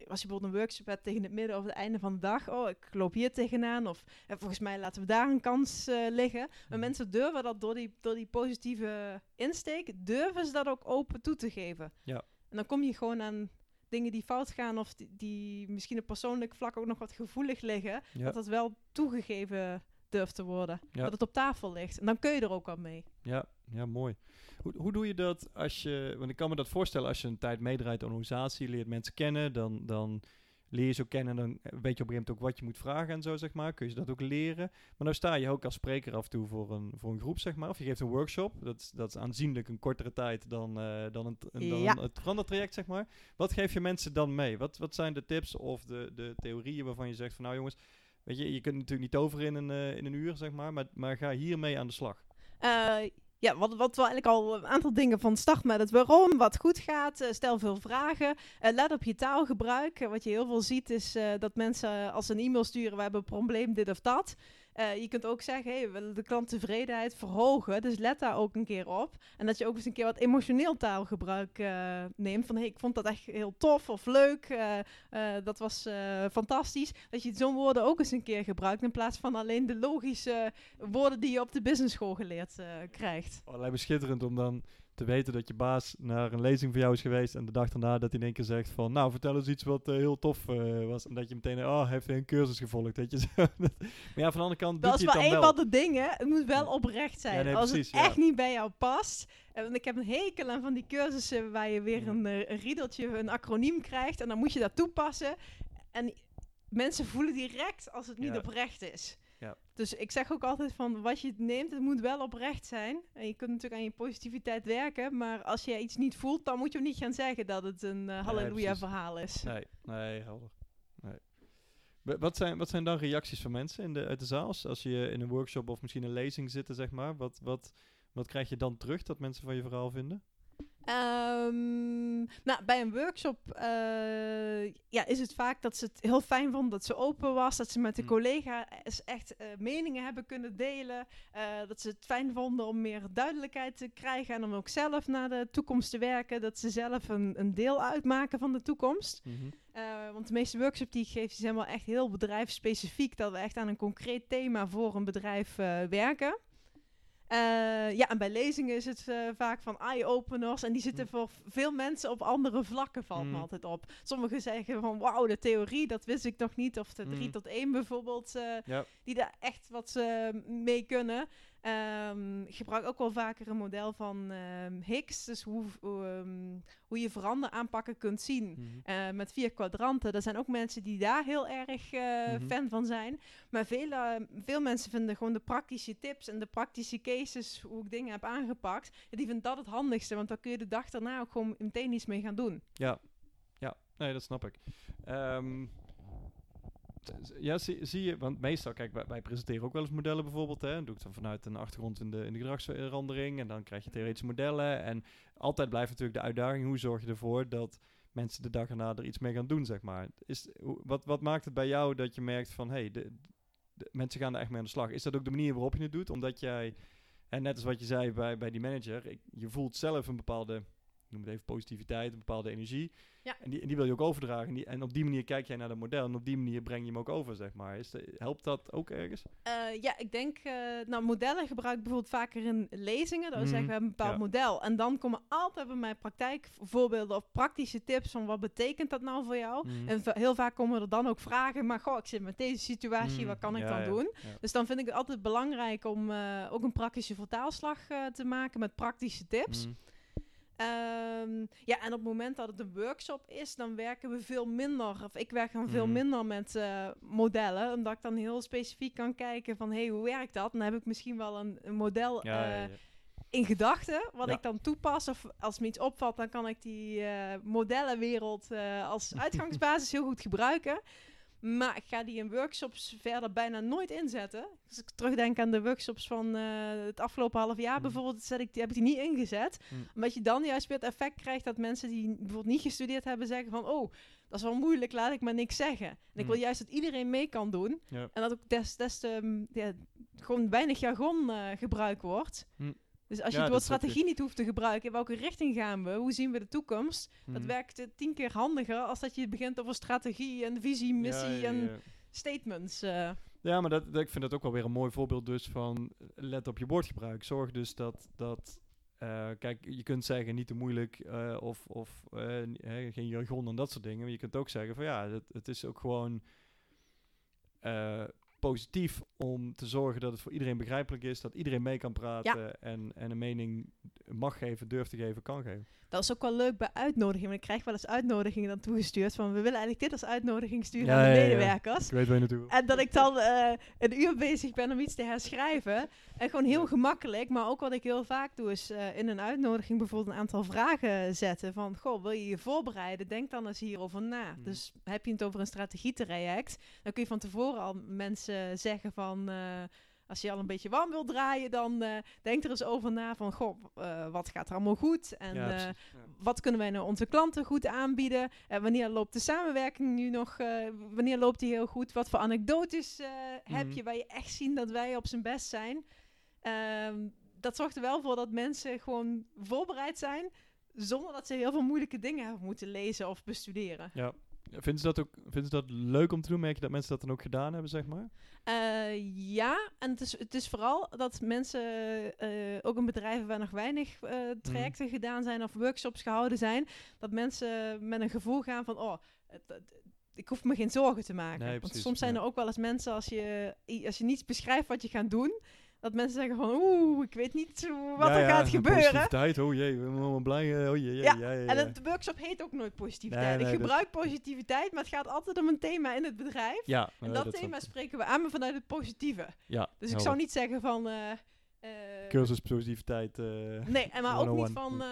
als je bijvoorbeeld een workshop hebt tegen het midden of het einde van de dag, oh, ik loop hier tegenaan, of eh, volgens mij laten we daar een kans uh, liggen. Maar mhm. mensen durven dat door die, door die positieve insteek, durven ze dat ook open toe te geven. Ja. En dan kom je gewoon aan dingen die fout gaan of die, die misschien op persoonlijk vlak ook nog wat gevoelig liggen, ja. dat dat wel toegegeven durft te worden. Ja. Dat het op tafel ligt. En dan kun je er ook al mee. Ja, ja mooi. Hoe, hoe doe je dat als je, want ik kan me dat voorstellen als je een tijd meedraait aan een organisatie, leert mensen kennen, dan, dan leer je ze ook kennen, dan weet je op een gegeven moment ook wat je moet vragen en zo, zeg maar. Kun je dat ook leren. Maar nou sta je ook als spreker af en toe voor een, voor een groep, zeg maar. Of je geeft een workshop. Dat is, dat is aanzienlijk een kortere tijd dan, uh, dan, een, dan ja. het verandertraject, zeg maar. Wat geef je mensen dan mee? Wat, wat zijn de tips of de, de theorieën waarvan je zegt van, nou jongens, weet je, je kunt natuurlijk niet over in een, uh, in een uur, zeg maar, maar, maar ga hiermee aan de slag. Uh, ja, wat, wat we eigenlijk al een aantal dingen van start met het waarom, wat goed gaat, uh, stel veel vragen, uh, let op je taalgebruik. wat je heel veel ziet is dat mensen als een e-mail sturen, we hebben een probleem, dit of dat. Uh, je kunt ook zeggen, hey, we willen de klanttevredenheid verhogen. Dus let daar ook een keer op. En dat je ook eens een keer wat emotioneel taalgebruik uh, neemt. Van, hey, ik vond dat echt heel tof of leuk. Uh, dat was fantastisch. Dat je zo'n woorden ook eens een keer gebruikt. In plaats van alleen de logische woorden die je op de business school geleerd krijgt. Oh, lijkt me schitterend om dan te weten dat je baas naar een lezing voor jou is geweest en de dag daarna dat hij in één keer zegt van, nou vertel eens iets wat uh, heel tof uh, was en dat je meteen, oh, heeft hij een cursus gevolgd, weet je. maar ja, van de andere kant Dat is wel een van de dingen, het moet wel oprecht zijn. Ja, nee, Als precies, het echt niet bij jou past, en ik heb een hekel aan van die cursussen waar je weer een, een riedeltje, een acroniem krijgt en dan moet je dat toepassen. En mensen voelen direct als het niet oprecht is. Ja. Dus ik zeg ook altijd van wat je neemt, het moet wel oprecht zijn. En je kunt natuurlijk aan je positiviteit werken, maar als je iets niet voelt, dan moet je niet gaan zeggen dat het een uh, halleluja verhaal is. Nee, nee, helder. Nee. Wat zijn, wat zijn dan reacties van mensen in de, uit de zaal? Als je in een workshop of misschien een lezing zit, zeg maar. Wat, wat, wat krijg je dan terug dat mensen van je verhaal vinden? Um, nou, bij een workshop uh, ja, is het vaak dat ze het heel fijn vonden dat ze open was. Dat ze met de mm. collega's echt uh, meningen hebben kunnen delen. Uh, dat ze het fijn vonden om meer duidelijkheid te krijgen. En om ook zelf naar de toekomst te werken. Dat ze zelf een, een deel uitmaken van de toekomst. Mm -hmm. want de meeste workshops die ik geef, die zijn wel echt heel bedrijfsspecifiek. Dat we echt aan een concreet thema voor een bedrijf werken. Uh, ja, en bij lezingen is het uh, vaak van eye-openers. En die zitten mm. voor veel mensen op andere vlakken, valt mm. me altijd op. Sommigen zeggen van, wauw, de theorie, dat wist ik nog niet. Of de 3 mm. tot 1 bijvoorbeeld, uh, ja. die daar echt wat mee kunnen. Um, gebruik ook wel vaker een model van um, Higgs. Dus hoe, um, hoe je verander aanpakken kunt zien. Mm -hmm. uh, met vier kwadranten. Er zijn ook mensen die daar heel erg uh, mm -hmm. fan van zijn. Maar veel, uh, veel mensen vinden gewoon de praktische tips en de praktische cases, hoe ik dingen heb aangepakt. Ja, die vinden dat het handigste. Want dan kun je de dag daarna ook gewoon meteen iets mee gaan doen. Ja, ja. nee, dat snap ik. Um, ja, zie, zie, je, want meestal, kijk, wij, presenteren ook wel eens modellen bijvoorbeeld. Hè, dan doe ik dan vanuit een achtergrond in de, in de gedragsverandering. En dan krijg je theoretische modellen. En altijd blijft natuurlijk de uitdaging, hoe zorg je ervoor dat mensen de dag erna er iets mee gaan doen, zeg maar. Is, wat, wat maakt het bij jou dat je merkt van, hé, hey, de, mensen gaan er echt mee aan de slag. Is dat ook de manier waarop je het doet? Omdat jij, en net als wat je zei bij, bij die manager, je voelt zelf een bepaalde noem het even positiviteit, een bepaalde energie. Ja. En, die, en die wil je ook overdragen. En, die, en op die manier kijk jij naar dat model. En op die manier breng je hem ook over, zeg maar. Is de, helpt dat ook ergens? Uh, ja, ik denk, uh, nou, modellen gebruik ik bijvoorbeeld vaker in lezingen. Dat we Mhm, zeggen, we hebben een bepaald ja. model. En dan komen altijd bij mij praktijkvoorbeelden of praktische tips van wat betekent dat nou voor jou. Mhm. En heel vaak komen er dan ook vragen, maar goh, ik zit met deze situatie, Mhm, wat kan ik dan ja, doen? Dus dan vind ik het altijd belangrijk om eh, ook een praktische vertaalslag eh, te maken met praktische tips. Ehm, ja, en op het moment dat het een workshop is, dan werken we veel minder, of ik werk dan veel Mhm. minder met eh, modellen, omdat ik dan heel specifiek kan kijken van, hé, hey, hoe werkt dat? Dan heb ik misschien wel een, een model Ja, eh, ja, ja. in gedachten, wat ik dan toepas, of als me iets opvalt, dan kan ik die eh, modellenwereld als uitgangsbasis heel goed gebruiken. Maar ik ga die in workshops verder bijna nooit inzetten. Als ik terugdenk aan de workshops van eh, het afgelopen half jaar Mhm. bijvoorbeeld, zet ik, die, heb ik die niet ingezet. Mhm. Omdat je dan juist weer het effect krijgt dat mensen die bijvoorbeeld niet gestudeerd hebben zeggen van... oh, dat is wel moeilijk, laat ik maar niks zeggen. En ik wil Mhm. juist dat iedereen mee kan doen. En dat ook des, des te, mm, ja, gewoon weinig jargon eh, gebruikt wordt. Dus als je Ja, het woord strategie niet hoeft te gebruiken, in welke richting gaan we? Hoe zien we de toekomst? Dat Mhm. werkt eh, tien keer handiger als dat je begint over strategie en visie, missie Ja, en statements. eh. Ja, maar dat, dat- ik vind dat ook wel weer een mooi voorbeeld dus van eh, let op je woordgebruik. Zorg dus dat, dat kijk, je kunt zeggen niet te moeilijk of, of geen jargon en dat soort dingen. Maar je kunt ook zeggen van ja, het, het is ook gewoon positief om te zorgen dat het voor iedereen begrijpelijk is, dat iedereen mee kan praten en, en een mening mag geven, durft te geven, kan geven. Dat is ook wel leuk bij uitnodigingen. Want ik krijg wel eens uitnodigingen dan toegestuurd van we willen eigenlijk dit als uitnodiging sturen Ja, aan de ja, ja. medewerkers. Ik weet waar je naartoe. En dat ik dan eh, een uur bezig ben om iets te herschrijven. En gewoon heel gemakkelijk. Maar ook wat ik heel vaak doe is eh, in een uitnodiging bijvoorbeeld een aantal vragen zetten. Van, goh, wil je je voorbereiden? Denk dan eens hierover na. Mhm. Dus heb je het over een strategietraject? Dan kun je van tevoren al mensen zeggen van... eh, als je al een beetje warm wil draaien, dan eh, denk er eens over na van... Goh, eh, wat gaat er allemaal goed? En ja, precies. Ja. wat kunnen wij nou onze klanten goed aanbieden? En wanneer loopt de samenwerking nu nog? wanneer loopt die heel goed? Wat voor anekdotes heb Mhm. je waar je echt zien dat wij op zijn best zijn? Ehm, dat zorgt er wel voor dat mensen gewoon voorbereid zijn, zonder dat ze heel veel moeilijke dingen hebben moeten lezen of bestuderen. Ja. Vinden ze dat ook vinden ze dat leuk om te doen? Merk je dat mensen dat dan ook gedaan hebben, zeg maar? Eh, ja, en het is, het is vooral dat mensen, eh, ook in bedrijven waar nog weinig eh, trajecten gedaan zijn of workshops gehouden zijn, dat mensen met een gevoel gaan van, oh, ik hoef me geen zorgen te maken. Nee, Want soms zijn ja. er ook wel eens mensen, als je, als je niets beschrijft wat je gaat doen, dat mensen zeggen van, oeh, ik weet niet wat Ja, er gaat en gebeuren. Positiviteit, oh jee, we zijn allemaal blij. eh, Oh jee, Ja. En het workshop heet ook nooit positiviteit. Nee, nee, ik dat- gebruik positiviteit, maar het gaat altijd om een thema in het bedrijf. ja, En eh, dat, thema spreken we aan, maar vanuit het positieve. Ja, Dus ik zou helder. niet zeggen van... eh, Cursus positiviteit. nee, en maar ook niet 101. van...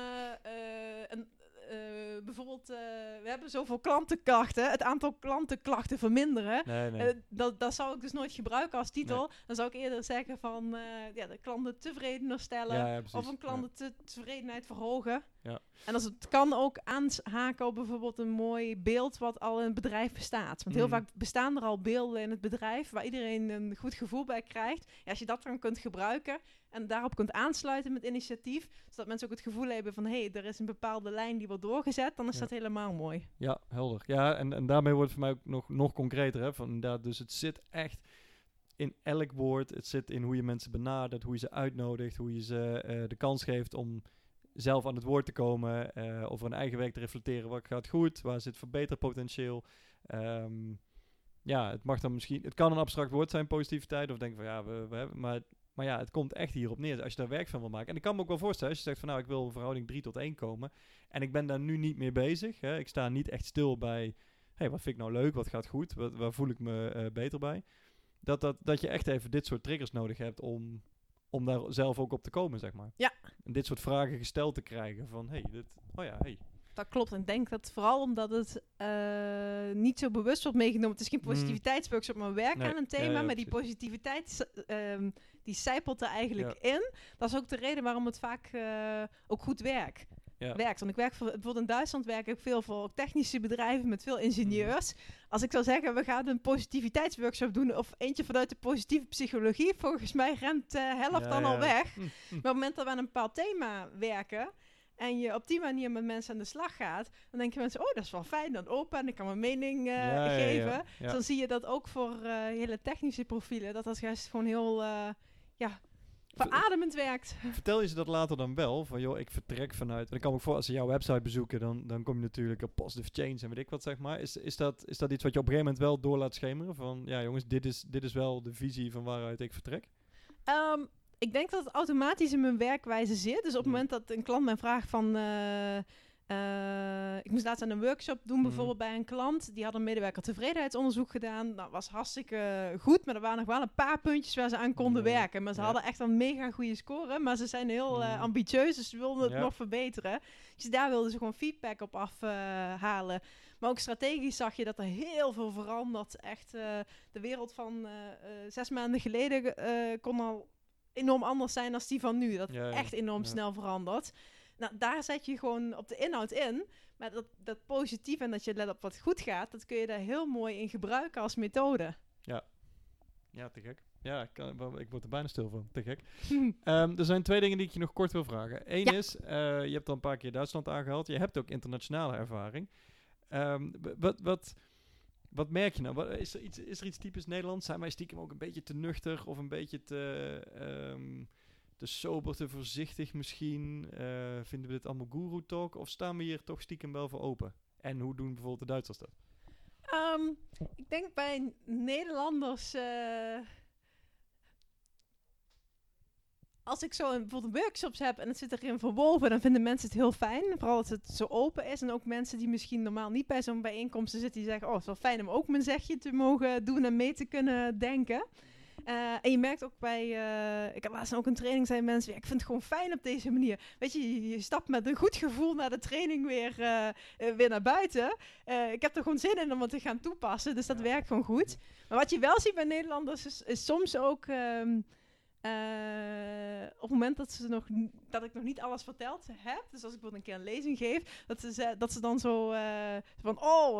eh, bijvoorbeeld, eh, we hebben zoveel klantenklachten. Het aantal klantenklachten verminderen. nee, nee. Eh, dat, dat zou ik dus nooit gebruiken als titel. Dan zou ik eerder zeggen van... ja, de klanten tevredener stellen. ja, ja, precies. Of een klantentevredenheid verhogen. Ja. En als het kan ook aanhaken op bijvoorbeeld een mooi beeld wat al in het bedrijf bestaat. Want heel Mhm. vaak bestaan er al beelden in het bedrijf waar iedereen een goed gevoel bij krijgt. Ja, als je dat dan kunt gebruiken en daarop kunt aansluiten met initiatief, zodat mensen ook het gevoel hebben van hé, hey, er is een bepaalde lijn die wordt doorgezet, dan is Ja. dat helemaal mooi. Ja, helder. Ja, en, en daarmee wordt het voor mij ook nog, nog concreter. Hè? Van, inderdaad, dus het zit echt in elk woord. Het zit in hoe je mensen benadert, hoe je ze uitnodigt, hoe je ze eh, de kans geeft om zelf aan het woord te komen, eh, over hun eigen werk te reflecteren. Wat gaat goed, waar zit verbeterpotentieel. Ehm ja, het mag dan misschien, het kan een abstract woord zijn, positiviteit, of denk van ja, we, we hebben, maar, maar ja, het komt echt hierop neer. Als je daar werk van wil maken. En ik kan me ook wel voorstellen, als je zegt van nou, ik wil een verhouding 3 tot 1 komen. En ik ben daar nu niet meer bezig. Hè. Ik sta niet echt stil bij, hey, wat vind ik nou leuk, wat gaat goed, waar voel ik me eh, beter bij. Dat, dat, dat je echt even dit soort triggers nodig hebt om, om daar zelf ook op te komen, zeg maar. Ja. En dit soort vragen gesteld te krijgen van, hey, dit, oh ja, hey. Dat klopt. En ik denk dat vooral omdat het eh, niet zo bewust wordt meegenomen. Het is geen Mm. positiviteitsworkshop, maar we werken Nee. aan een thema. ja, maar die positiviteit ehm, die zijpelt er eigenlijk in. Dat is ook de reden waarom het vaak eh, ook goed werkt. Ja. werkt. Want ik werk voor, bijvoorbeeld in Duitsland werk ik veel voor technische bedrijven met veel ingenieurs. Als ik zou zeggen, we gaan een positiviteitsworkshop doen of eentje vanuit de positieve psychologie, volgens mij rent de helft Ja, dan al weg. Hm, hm. Maar op het moment dat we aan een bepaald thema werken, en je op die manier met mensen aan de slag gaat, dan denken mensen, oh, dat is wel fijn, dan open en ik kan mijn mening uh, geven. Dus dan zie je dat ook voor uh, hele technische profielen, dat dat juist gewoon heel, uh, ja, verademend werkt. Vertel je ze dat later dan wel? Van joh, ik vertrek vanuit. En dan kan ik voor als ze jouw website bezoeken, dan, dan kom je natuurlijk op positive change en weet ik wat zeg maar. Is, is, dat, is dat iets wat je op een gegeven moment wel door laat schemeren? Van ja, jongens, dit is, dit is wel de visie van waaruit ik vertrek? Um, ik denk dat het automatisch in mijn werkwijze zit. Dus op het moment dat een klant mij vraagt van... Uh, uh, ik moest laatst aan een workshop doen, mhm. bijvoorbeeld bij een klant. Die had een medewerker tevredenheidsonderzoek gedaan. Dat nou, was hartstikke goed, maar er waren nog wel een paar puntjes waar ze aan konden werken. Maar ze hadden echt een mega goede score. Maar ze zijn heel uh, ambitieus, dus ze wilden het nog verbeteren. Dus daar wilden ze gewoon feedback op afhalen. maar ook strategisch zag je dat er heel veel verandert. Echt, de wereld van zes maanden geleden kon al enorm anders zijn dan die van nu. Dat echt enorm snel verandert. Nou, daar zet je gewoon op de inhoud in. Maar dat, dat positief en dat je let op wat goed gaat, dat kun je daar heel mooi in gebruiken als methode. Ja, ja te gek. Ja, ik, kan, ik word er bijna stil van. Te gek. um, er zijn twee dingen die ik je nog kort wil vragen. Eén is, uh, je hebt al een paar keer Duitsland aangehaald. Je hebt ook internationale ervaring. Um, wat, wat, wat merk je nou? is, er iets, is er iets typisch Nederlands? Zijn wij stiekem ook een beetje te nuchter of een beetje te, um, te sober, te voorzichtig misschien? Uh, vinden we dit allemaal guru talk? Of staan we hier toch stiekem wel voor open? En hoe doen bijvoorbeeld de Duitsers dat? Um, ik denk bij Nederlanders... Uh als ik zo een, bijvoorbeeld workshops heb en het zit erin verwoven, dan vinden mensen het heel fijn. Vooral als het zo open is. En ook mensen die misschien normaal niet bij zo'n bijeenkomsten zitten, die zeggen: Oh, het is wel fijn om ook mijn zegje te mogen doen en mee te kunnen denken. Uh, en je merkt ook bij, uh, ik heb laatst ook een training, zijn mensen, ja, ik vind het gewoon fijn op deze manier. Weet je, je, stapt met een goed gevoel naar de training weer, uh, weer naar buiten. ik heb er gewoon zin in om het te gaan toepassen, dus dat werkt gewoon goed. Maar wat je wel ziet bij Nederlanders is, is soms ook... Um, uh, op het moment dat, ze nog, dat ik nog niet alles verteld heb, dus als ik bijvoorbeeld een keer een lezing geef, dat ze, dat ze dan zo uh, van, oh,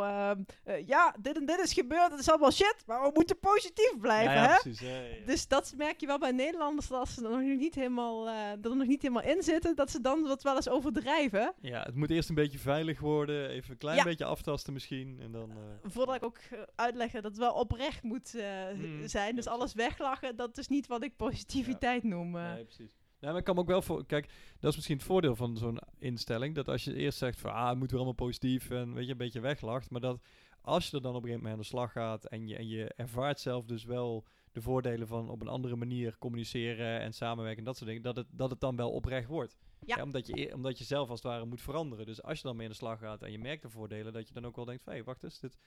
uh, ja, dit en dit is gebeurd, het is allemaal shit, maar we moeten positief blijven, ja, ja, hè? Precies, ja, dus dat merk je wel bij Nederlanders, dat als ze er nog niet helemaal, dat er nog niet helemaal in zitten, dat ze dan wat wel eens overdrijven. Ja, het moet eerst een beetje veilig worden, even een klein beetje aftasten misschien, en dan... Voordat ik ook uitleggen dat het wel oprecht moet mm, zijn, dus alles weglachen, dat is niet wat ik positief positiviteit noemen. Nee, precies. Ja, maar ik kan ook wel voor. Kijk, dat is misschien het voordeel van zo'n instelling. Dat als je eerst zegt van ah, het moet weer allemaal positief en weet je, een beetje weglacht. Maar dat als je er dan op een gegeven moment aan de slag gaat en je, en je ervaart zelf dus wel de voordelen van op een andere manier communiceren en samenwerken en dat soort dingen, dat het, dat het dan wel oprecht wordt. Ja. omdat, je, e-, omdat je zelf als het ware moet veranderen. Dus als je dan mee aan de slag gaat en je merkt de voordelen, dat je dan ook wel denkt hé, hey, wacht eens, dit,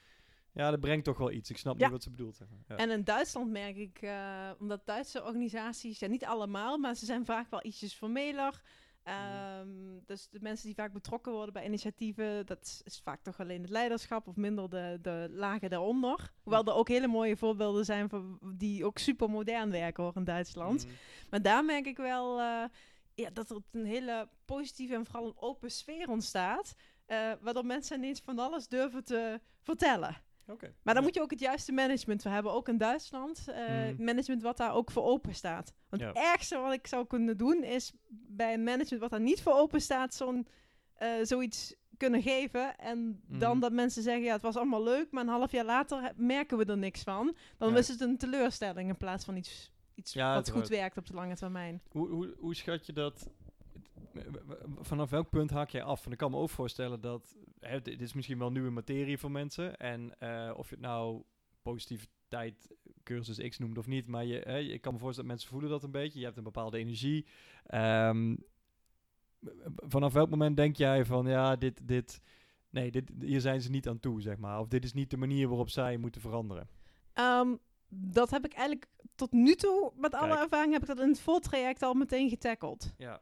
ja, dat brengt toch wel iets. Ik snap niet wat ze bedoelt. Ja. En in Duitsland merk ik, uh, omdat Duitse organisaties, ja, niet allemaal, maar ze zijn vaak wel ietsjes formeler. Um, Dus de mensen die vaak betrokken worden bij initiatieven, dat is vaak toch alleen het leiderschap of minder de, de lagen daaronder. Hoewel er ook hele mooie voorbeelden zijn van, die ook super modern werken hoor in Duitsland. Mhm. Maar daar merk ik wel uh, ja, dat er een hele positieve en vooral een open sfeer ontstaat. Uh, waardoor mensen ineens van alles durven te vertellen. Maar dan moet je ook het juiste management voor hebben. Ook in Duitsland. Uh, Management wat daar ook voor open staat. Want het ergste wat ik zou kunnen doen is bij een management wat daar niet voor open staat, zo'n, uh, zoiets kunnen geven. En dan mhm. dat mensen zeggen, ja, het was allemaal leuk, maar een half jaar later merken we er niks van. Dan is het een teleurstelling in plaats van iets, iets wat goed werkt op de lange termijn. Hoe, hoe, hoe schat je dat vanaf welk punt haak jij af? En ik kan me ook voorstellen dat hè, dit is misschien wel nieuwe materie voor mensen. En uh, of je het nou positiviteit cursus X noemt of niet, maar je, hè, ik kan me voorstellen dat mensen voelen dat een beetje. Je hebt een bepaalde energie. Um, vanaf welk moment denk jij van ja, dit, dit, nee, dit, hier zijn ze niet aan toe, zeg maar. Of dit is niet de manier waarop zij moeten veranderen? Um, dat heb ik eigenlijk tot nu toe, met alle ervaring, heb ik dat in het voltraject al meteen getackeld. Ja.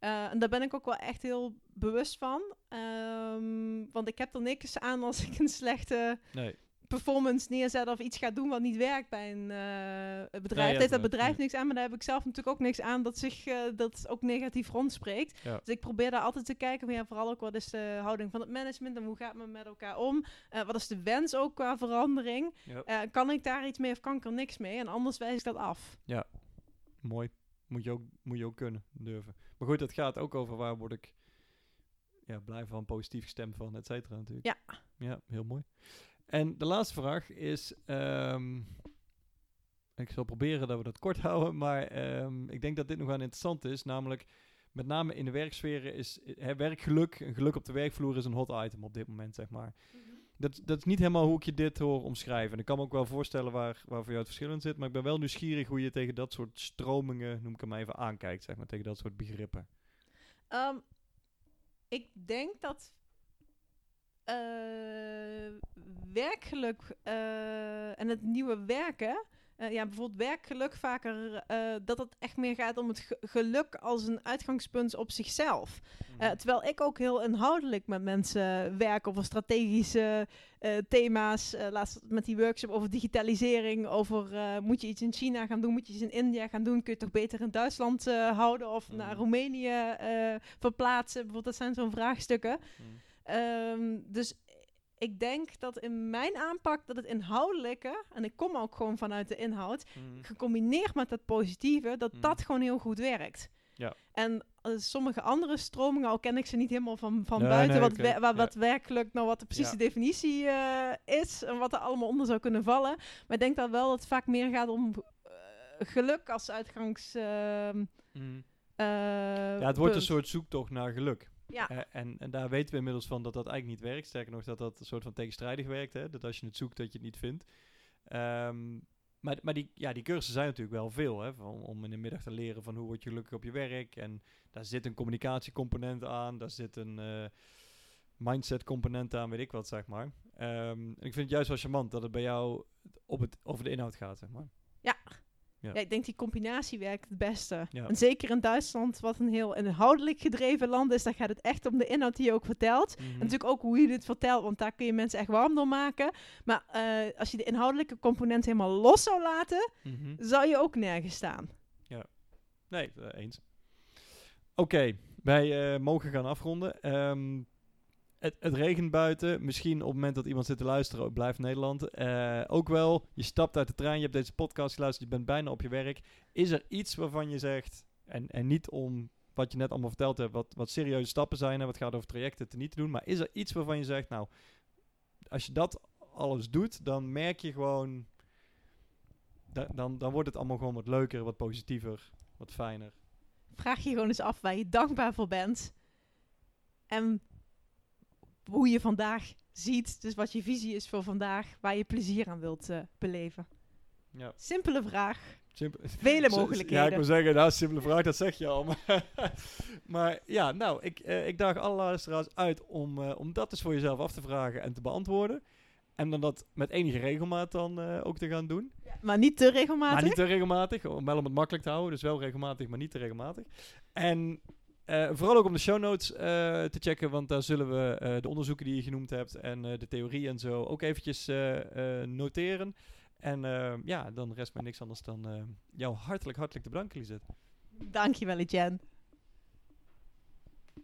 Uh, en daar ben ik ook wel echt heel bewust van. Um, want ik heb er niks aan als ik een slechte nee. performance neerzet of iets ga doen wat niet werkt bij een uh, bedrijf. Nee, heeft dat bedrijf niks aan, maar daar heb ik zelf natuurlijk ook niks aan dat zich uh, dat ook negatief rondspreekt. Ja. Dus ik probeer daar altijd te kijken, maar ja, vooral ook wat is de houding van het management en hoe gaat men met elkaar om? wat is de wens ook qua verandering? kan ik daar iets mee of kan ik er niks mee? En anders wijs ik dat af. Ja, mooi. Moet je ook, moet je ook kunnen, durven. Maar goed, het gaat ook over waar word ik ja, blijven van positief gestemd van, et cetera natuurlijk. Ja. Ja, heel mooi. En de laatste vraag is, ehm, ik zal proberen dat we dat kort houden, maar ehm, ik denk dat dit nog wel interessant is, namelijk met name in de werksferen is hè, werkgeluk, een geluk op de werkvloer is een hot item op dit moment, zeg maar. Dat, dat is niet helemaal hoe ik je dit hoor omschrijven. En ik kan me ook wel voorstellen waar, waar voor jou het verschil in zit, maar ik ben wel nieuwsgierig hoe je tegen dat soort stromingen, noem ik hem even, aankijkt, zeg maar, tegen dat soort begrippen. Ehm, ik denk dat eh, werkgeluk eh, en het nieuwe werken, eh, ja, bijvoorbeeld werkgeluk vaker, eh, dat het echt meer gaat om het ge- geluk als een uitgangspunt op zichzelf. Eh, terwijl ik ook heel inhoudelijk met mensen werk over strategische thema's. Laatst met die workshop over digitalisering, over moet je iets in China gaan doen, moet je iets in India gaan doen, kun je het toch beter in Duitsland houden of naar Mhm. Roemenië verplaatsen. Bijvoorbeeld, dat zijn zo'n vraagstukken. Mm. Ehm, dus ik denk dat in mijn aanpak dat het inhoudelijke, en ik kom ook gewoon vanuit de inhoud, Mm. gecombineerd met het positieve, dat Mhm. dat gewoon heel goed werkt. Ja. En eh, sommige andere stromingen, al ken ik ze niet helemaal van, van Nee, buiten, nee, wat, we- ja. wat werkelijk nou wat de precieze Ja. definitie eh, is en wat er allemaal onder zou kunnen vallen. Maar ik denk dan wel dat het vaak meer gaat om eh, geluk als uitgangs. ehm, Mm. Ja, het wordt een soort zoektocht naar geluk. Ja, Eh, en, en daar weten we inmiddels van dat dat eigenlijk niet werkt. Sterker nog, dat dat een soort van tegenstrijdig werkt. Hè? Dat als je het zoekt, dat je het niet vindt. Ehm, maar maar die, ja, die cursussen zijn natuurlijk wel veel. Hè? Om in de middag te leren van hoe word je gelukkig op je werk. En daar zit een communicatiecomponent aan. Daar zit een eh, mindset component aan, weet ik wat, zeg maar. Ehm, en ik vind het juist wel charmant dat het bij jou op het, over de inhoud gaat, zeg maar. Ja. Ja, ik denk die combinatie werkt het beste. Ja. En zeker in Duitsland, wat een heel inhoudelijk gedreven land is, daar gaat het echt om de inhoud die je ook vertelt. Mhm. En natuurlijk ook hoe je dit vertelt, want daar kun je mensen echt warm door maken. Maar eh, als je de inhoudelijke component helemaal los zou laten, Mhm. zou je ook nergens staan. Nee, eh, eens. Oké, wij eh, mogen gaan afronden. Ehm, het, het regent buiten. Misschien op het moment dat iemand zit te luisteren, blijft Nederland. Eh, ook wel, je stapt uit de trein, je hebt deze podcast geluisterd, je bent bijna op je werk. Is er iets waarvan je zegt, en, en niet om wat je net allemaal verteld hebt, wat, wat serieuze stappen zijn en wat gaat over trajecten te niet te doen, maar is er iets waarvan je zegt, nou, als je dat alles doet, dan merk je gewoon, da- dan, dan wordt het allemaal gewoon wat leuker, wat positiever, wat fijner. Vraag je gewoon eens af waar je dankbaar voor bent. En hoe je vandaag ziet, dus wat je visie is voor vandaag, waar je plezier aan wilt eh, beleven. Ja. Simpele vraag. Simpel. Vele mogelijkheden. Ja, ik wil zeggen, nou, simpele vraag, dat zeg je al. Maar, maar ja, nou, ik, eh, ik daag alle luisteraars uit om, eh, om dat eens voor jezelf af te vragen en te beantwoorden. En dan dat met enige regelmaat dan ook te gaan doen. Maar niet te regelmatig. Maar niet te regelmatig, om- wel om het makkelijk te houden. Dus wel regelmatig, maar niet te regelmatig. En eh, vooral ook om de show notes eh, te checken, want daar zullen we eh, de onderzoeken die je genoemd hebt en de theorie en zo ook eventjes noteren. En ja, dan rest mij niks anders dan jou hartelijk, hartelijk te bedanken, Lisette. Dankjewel, Etienne.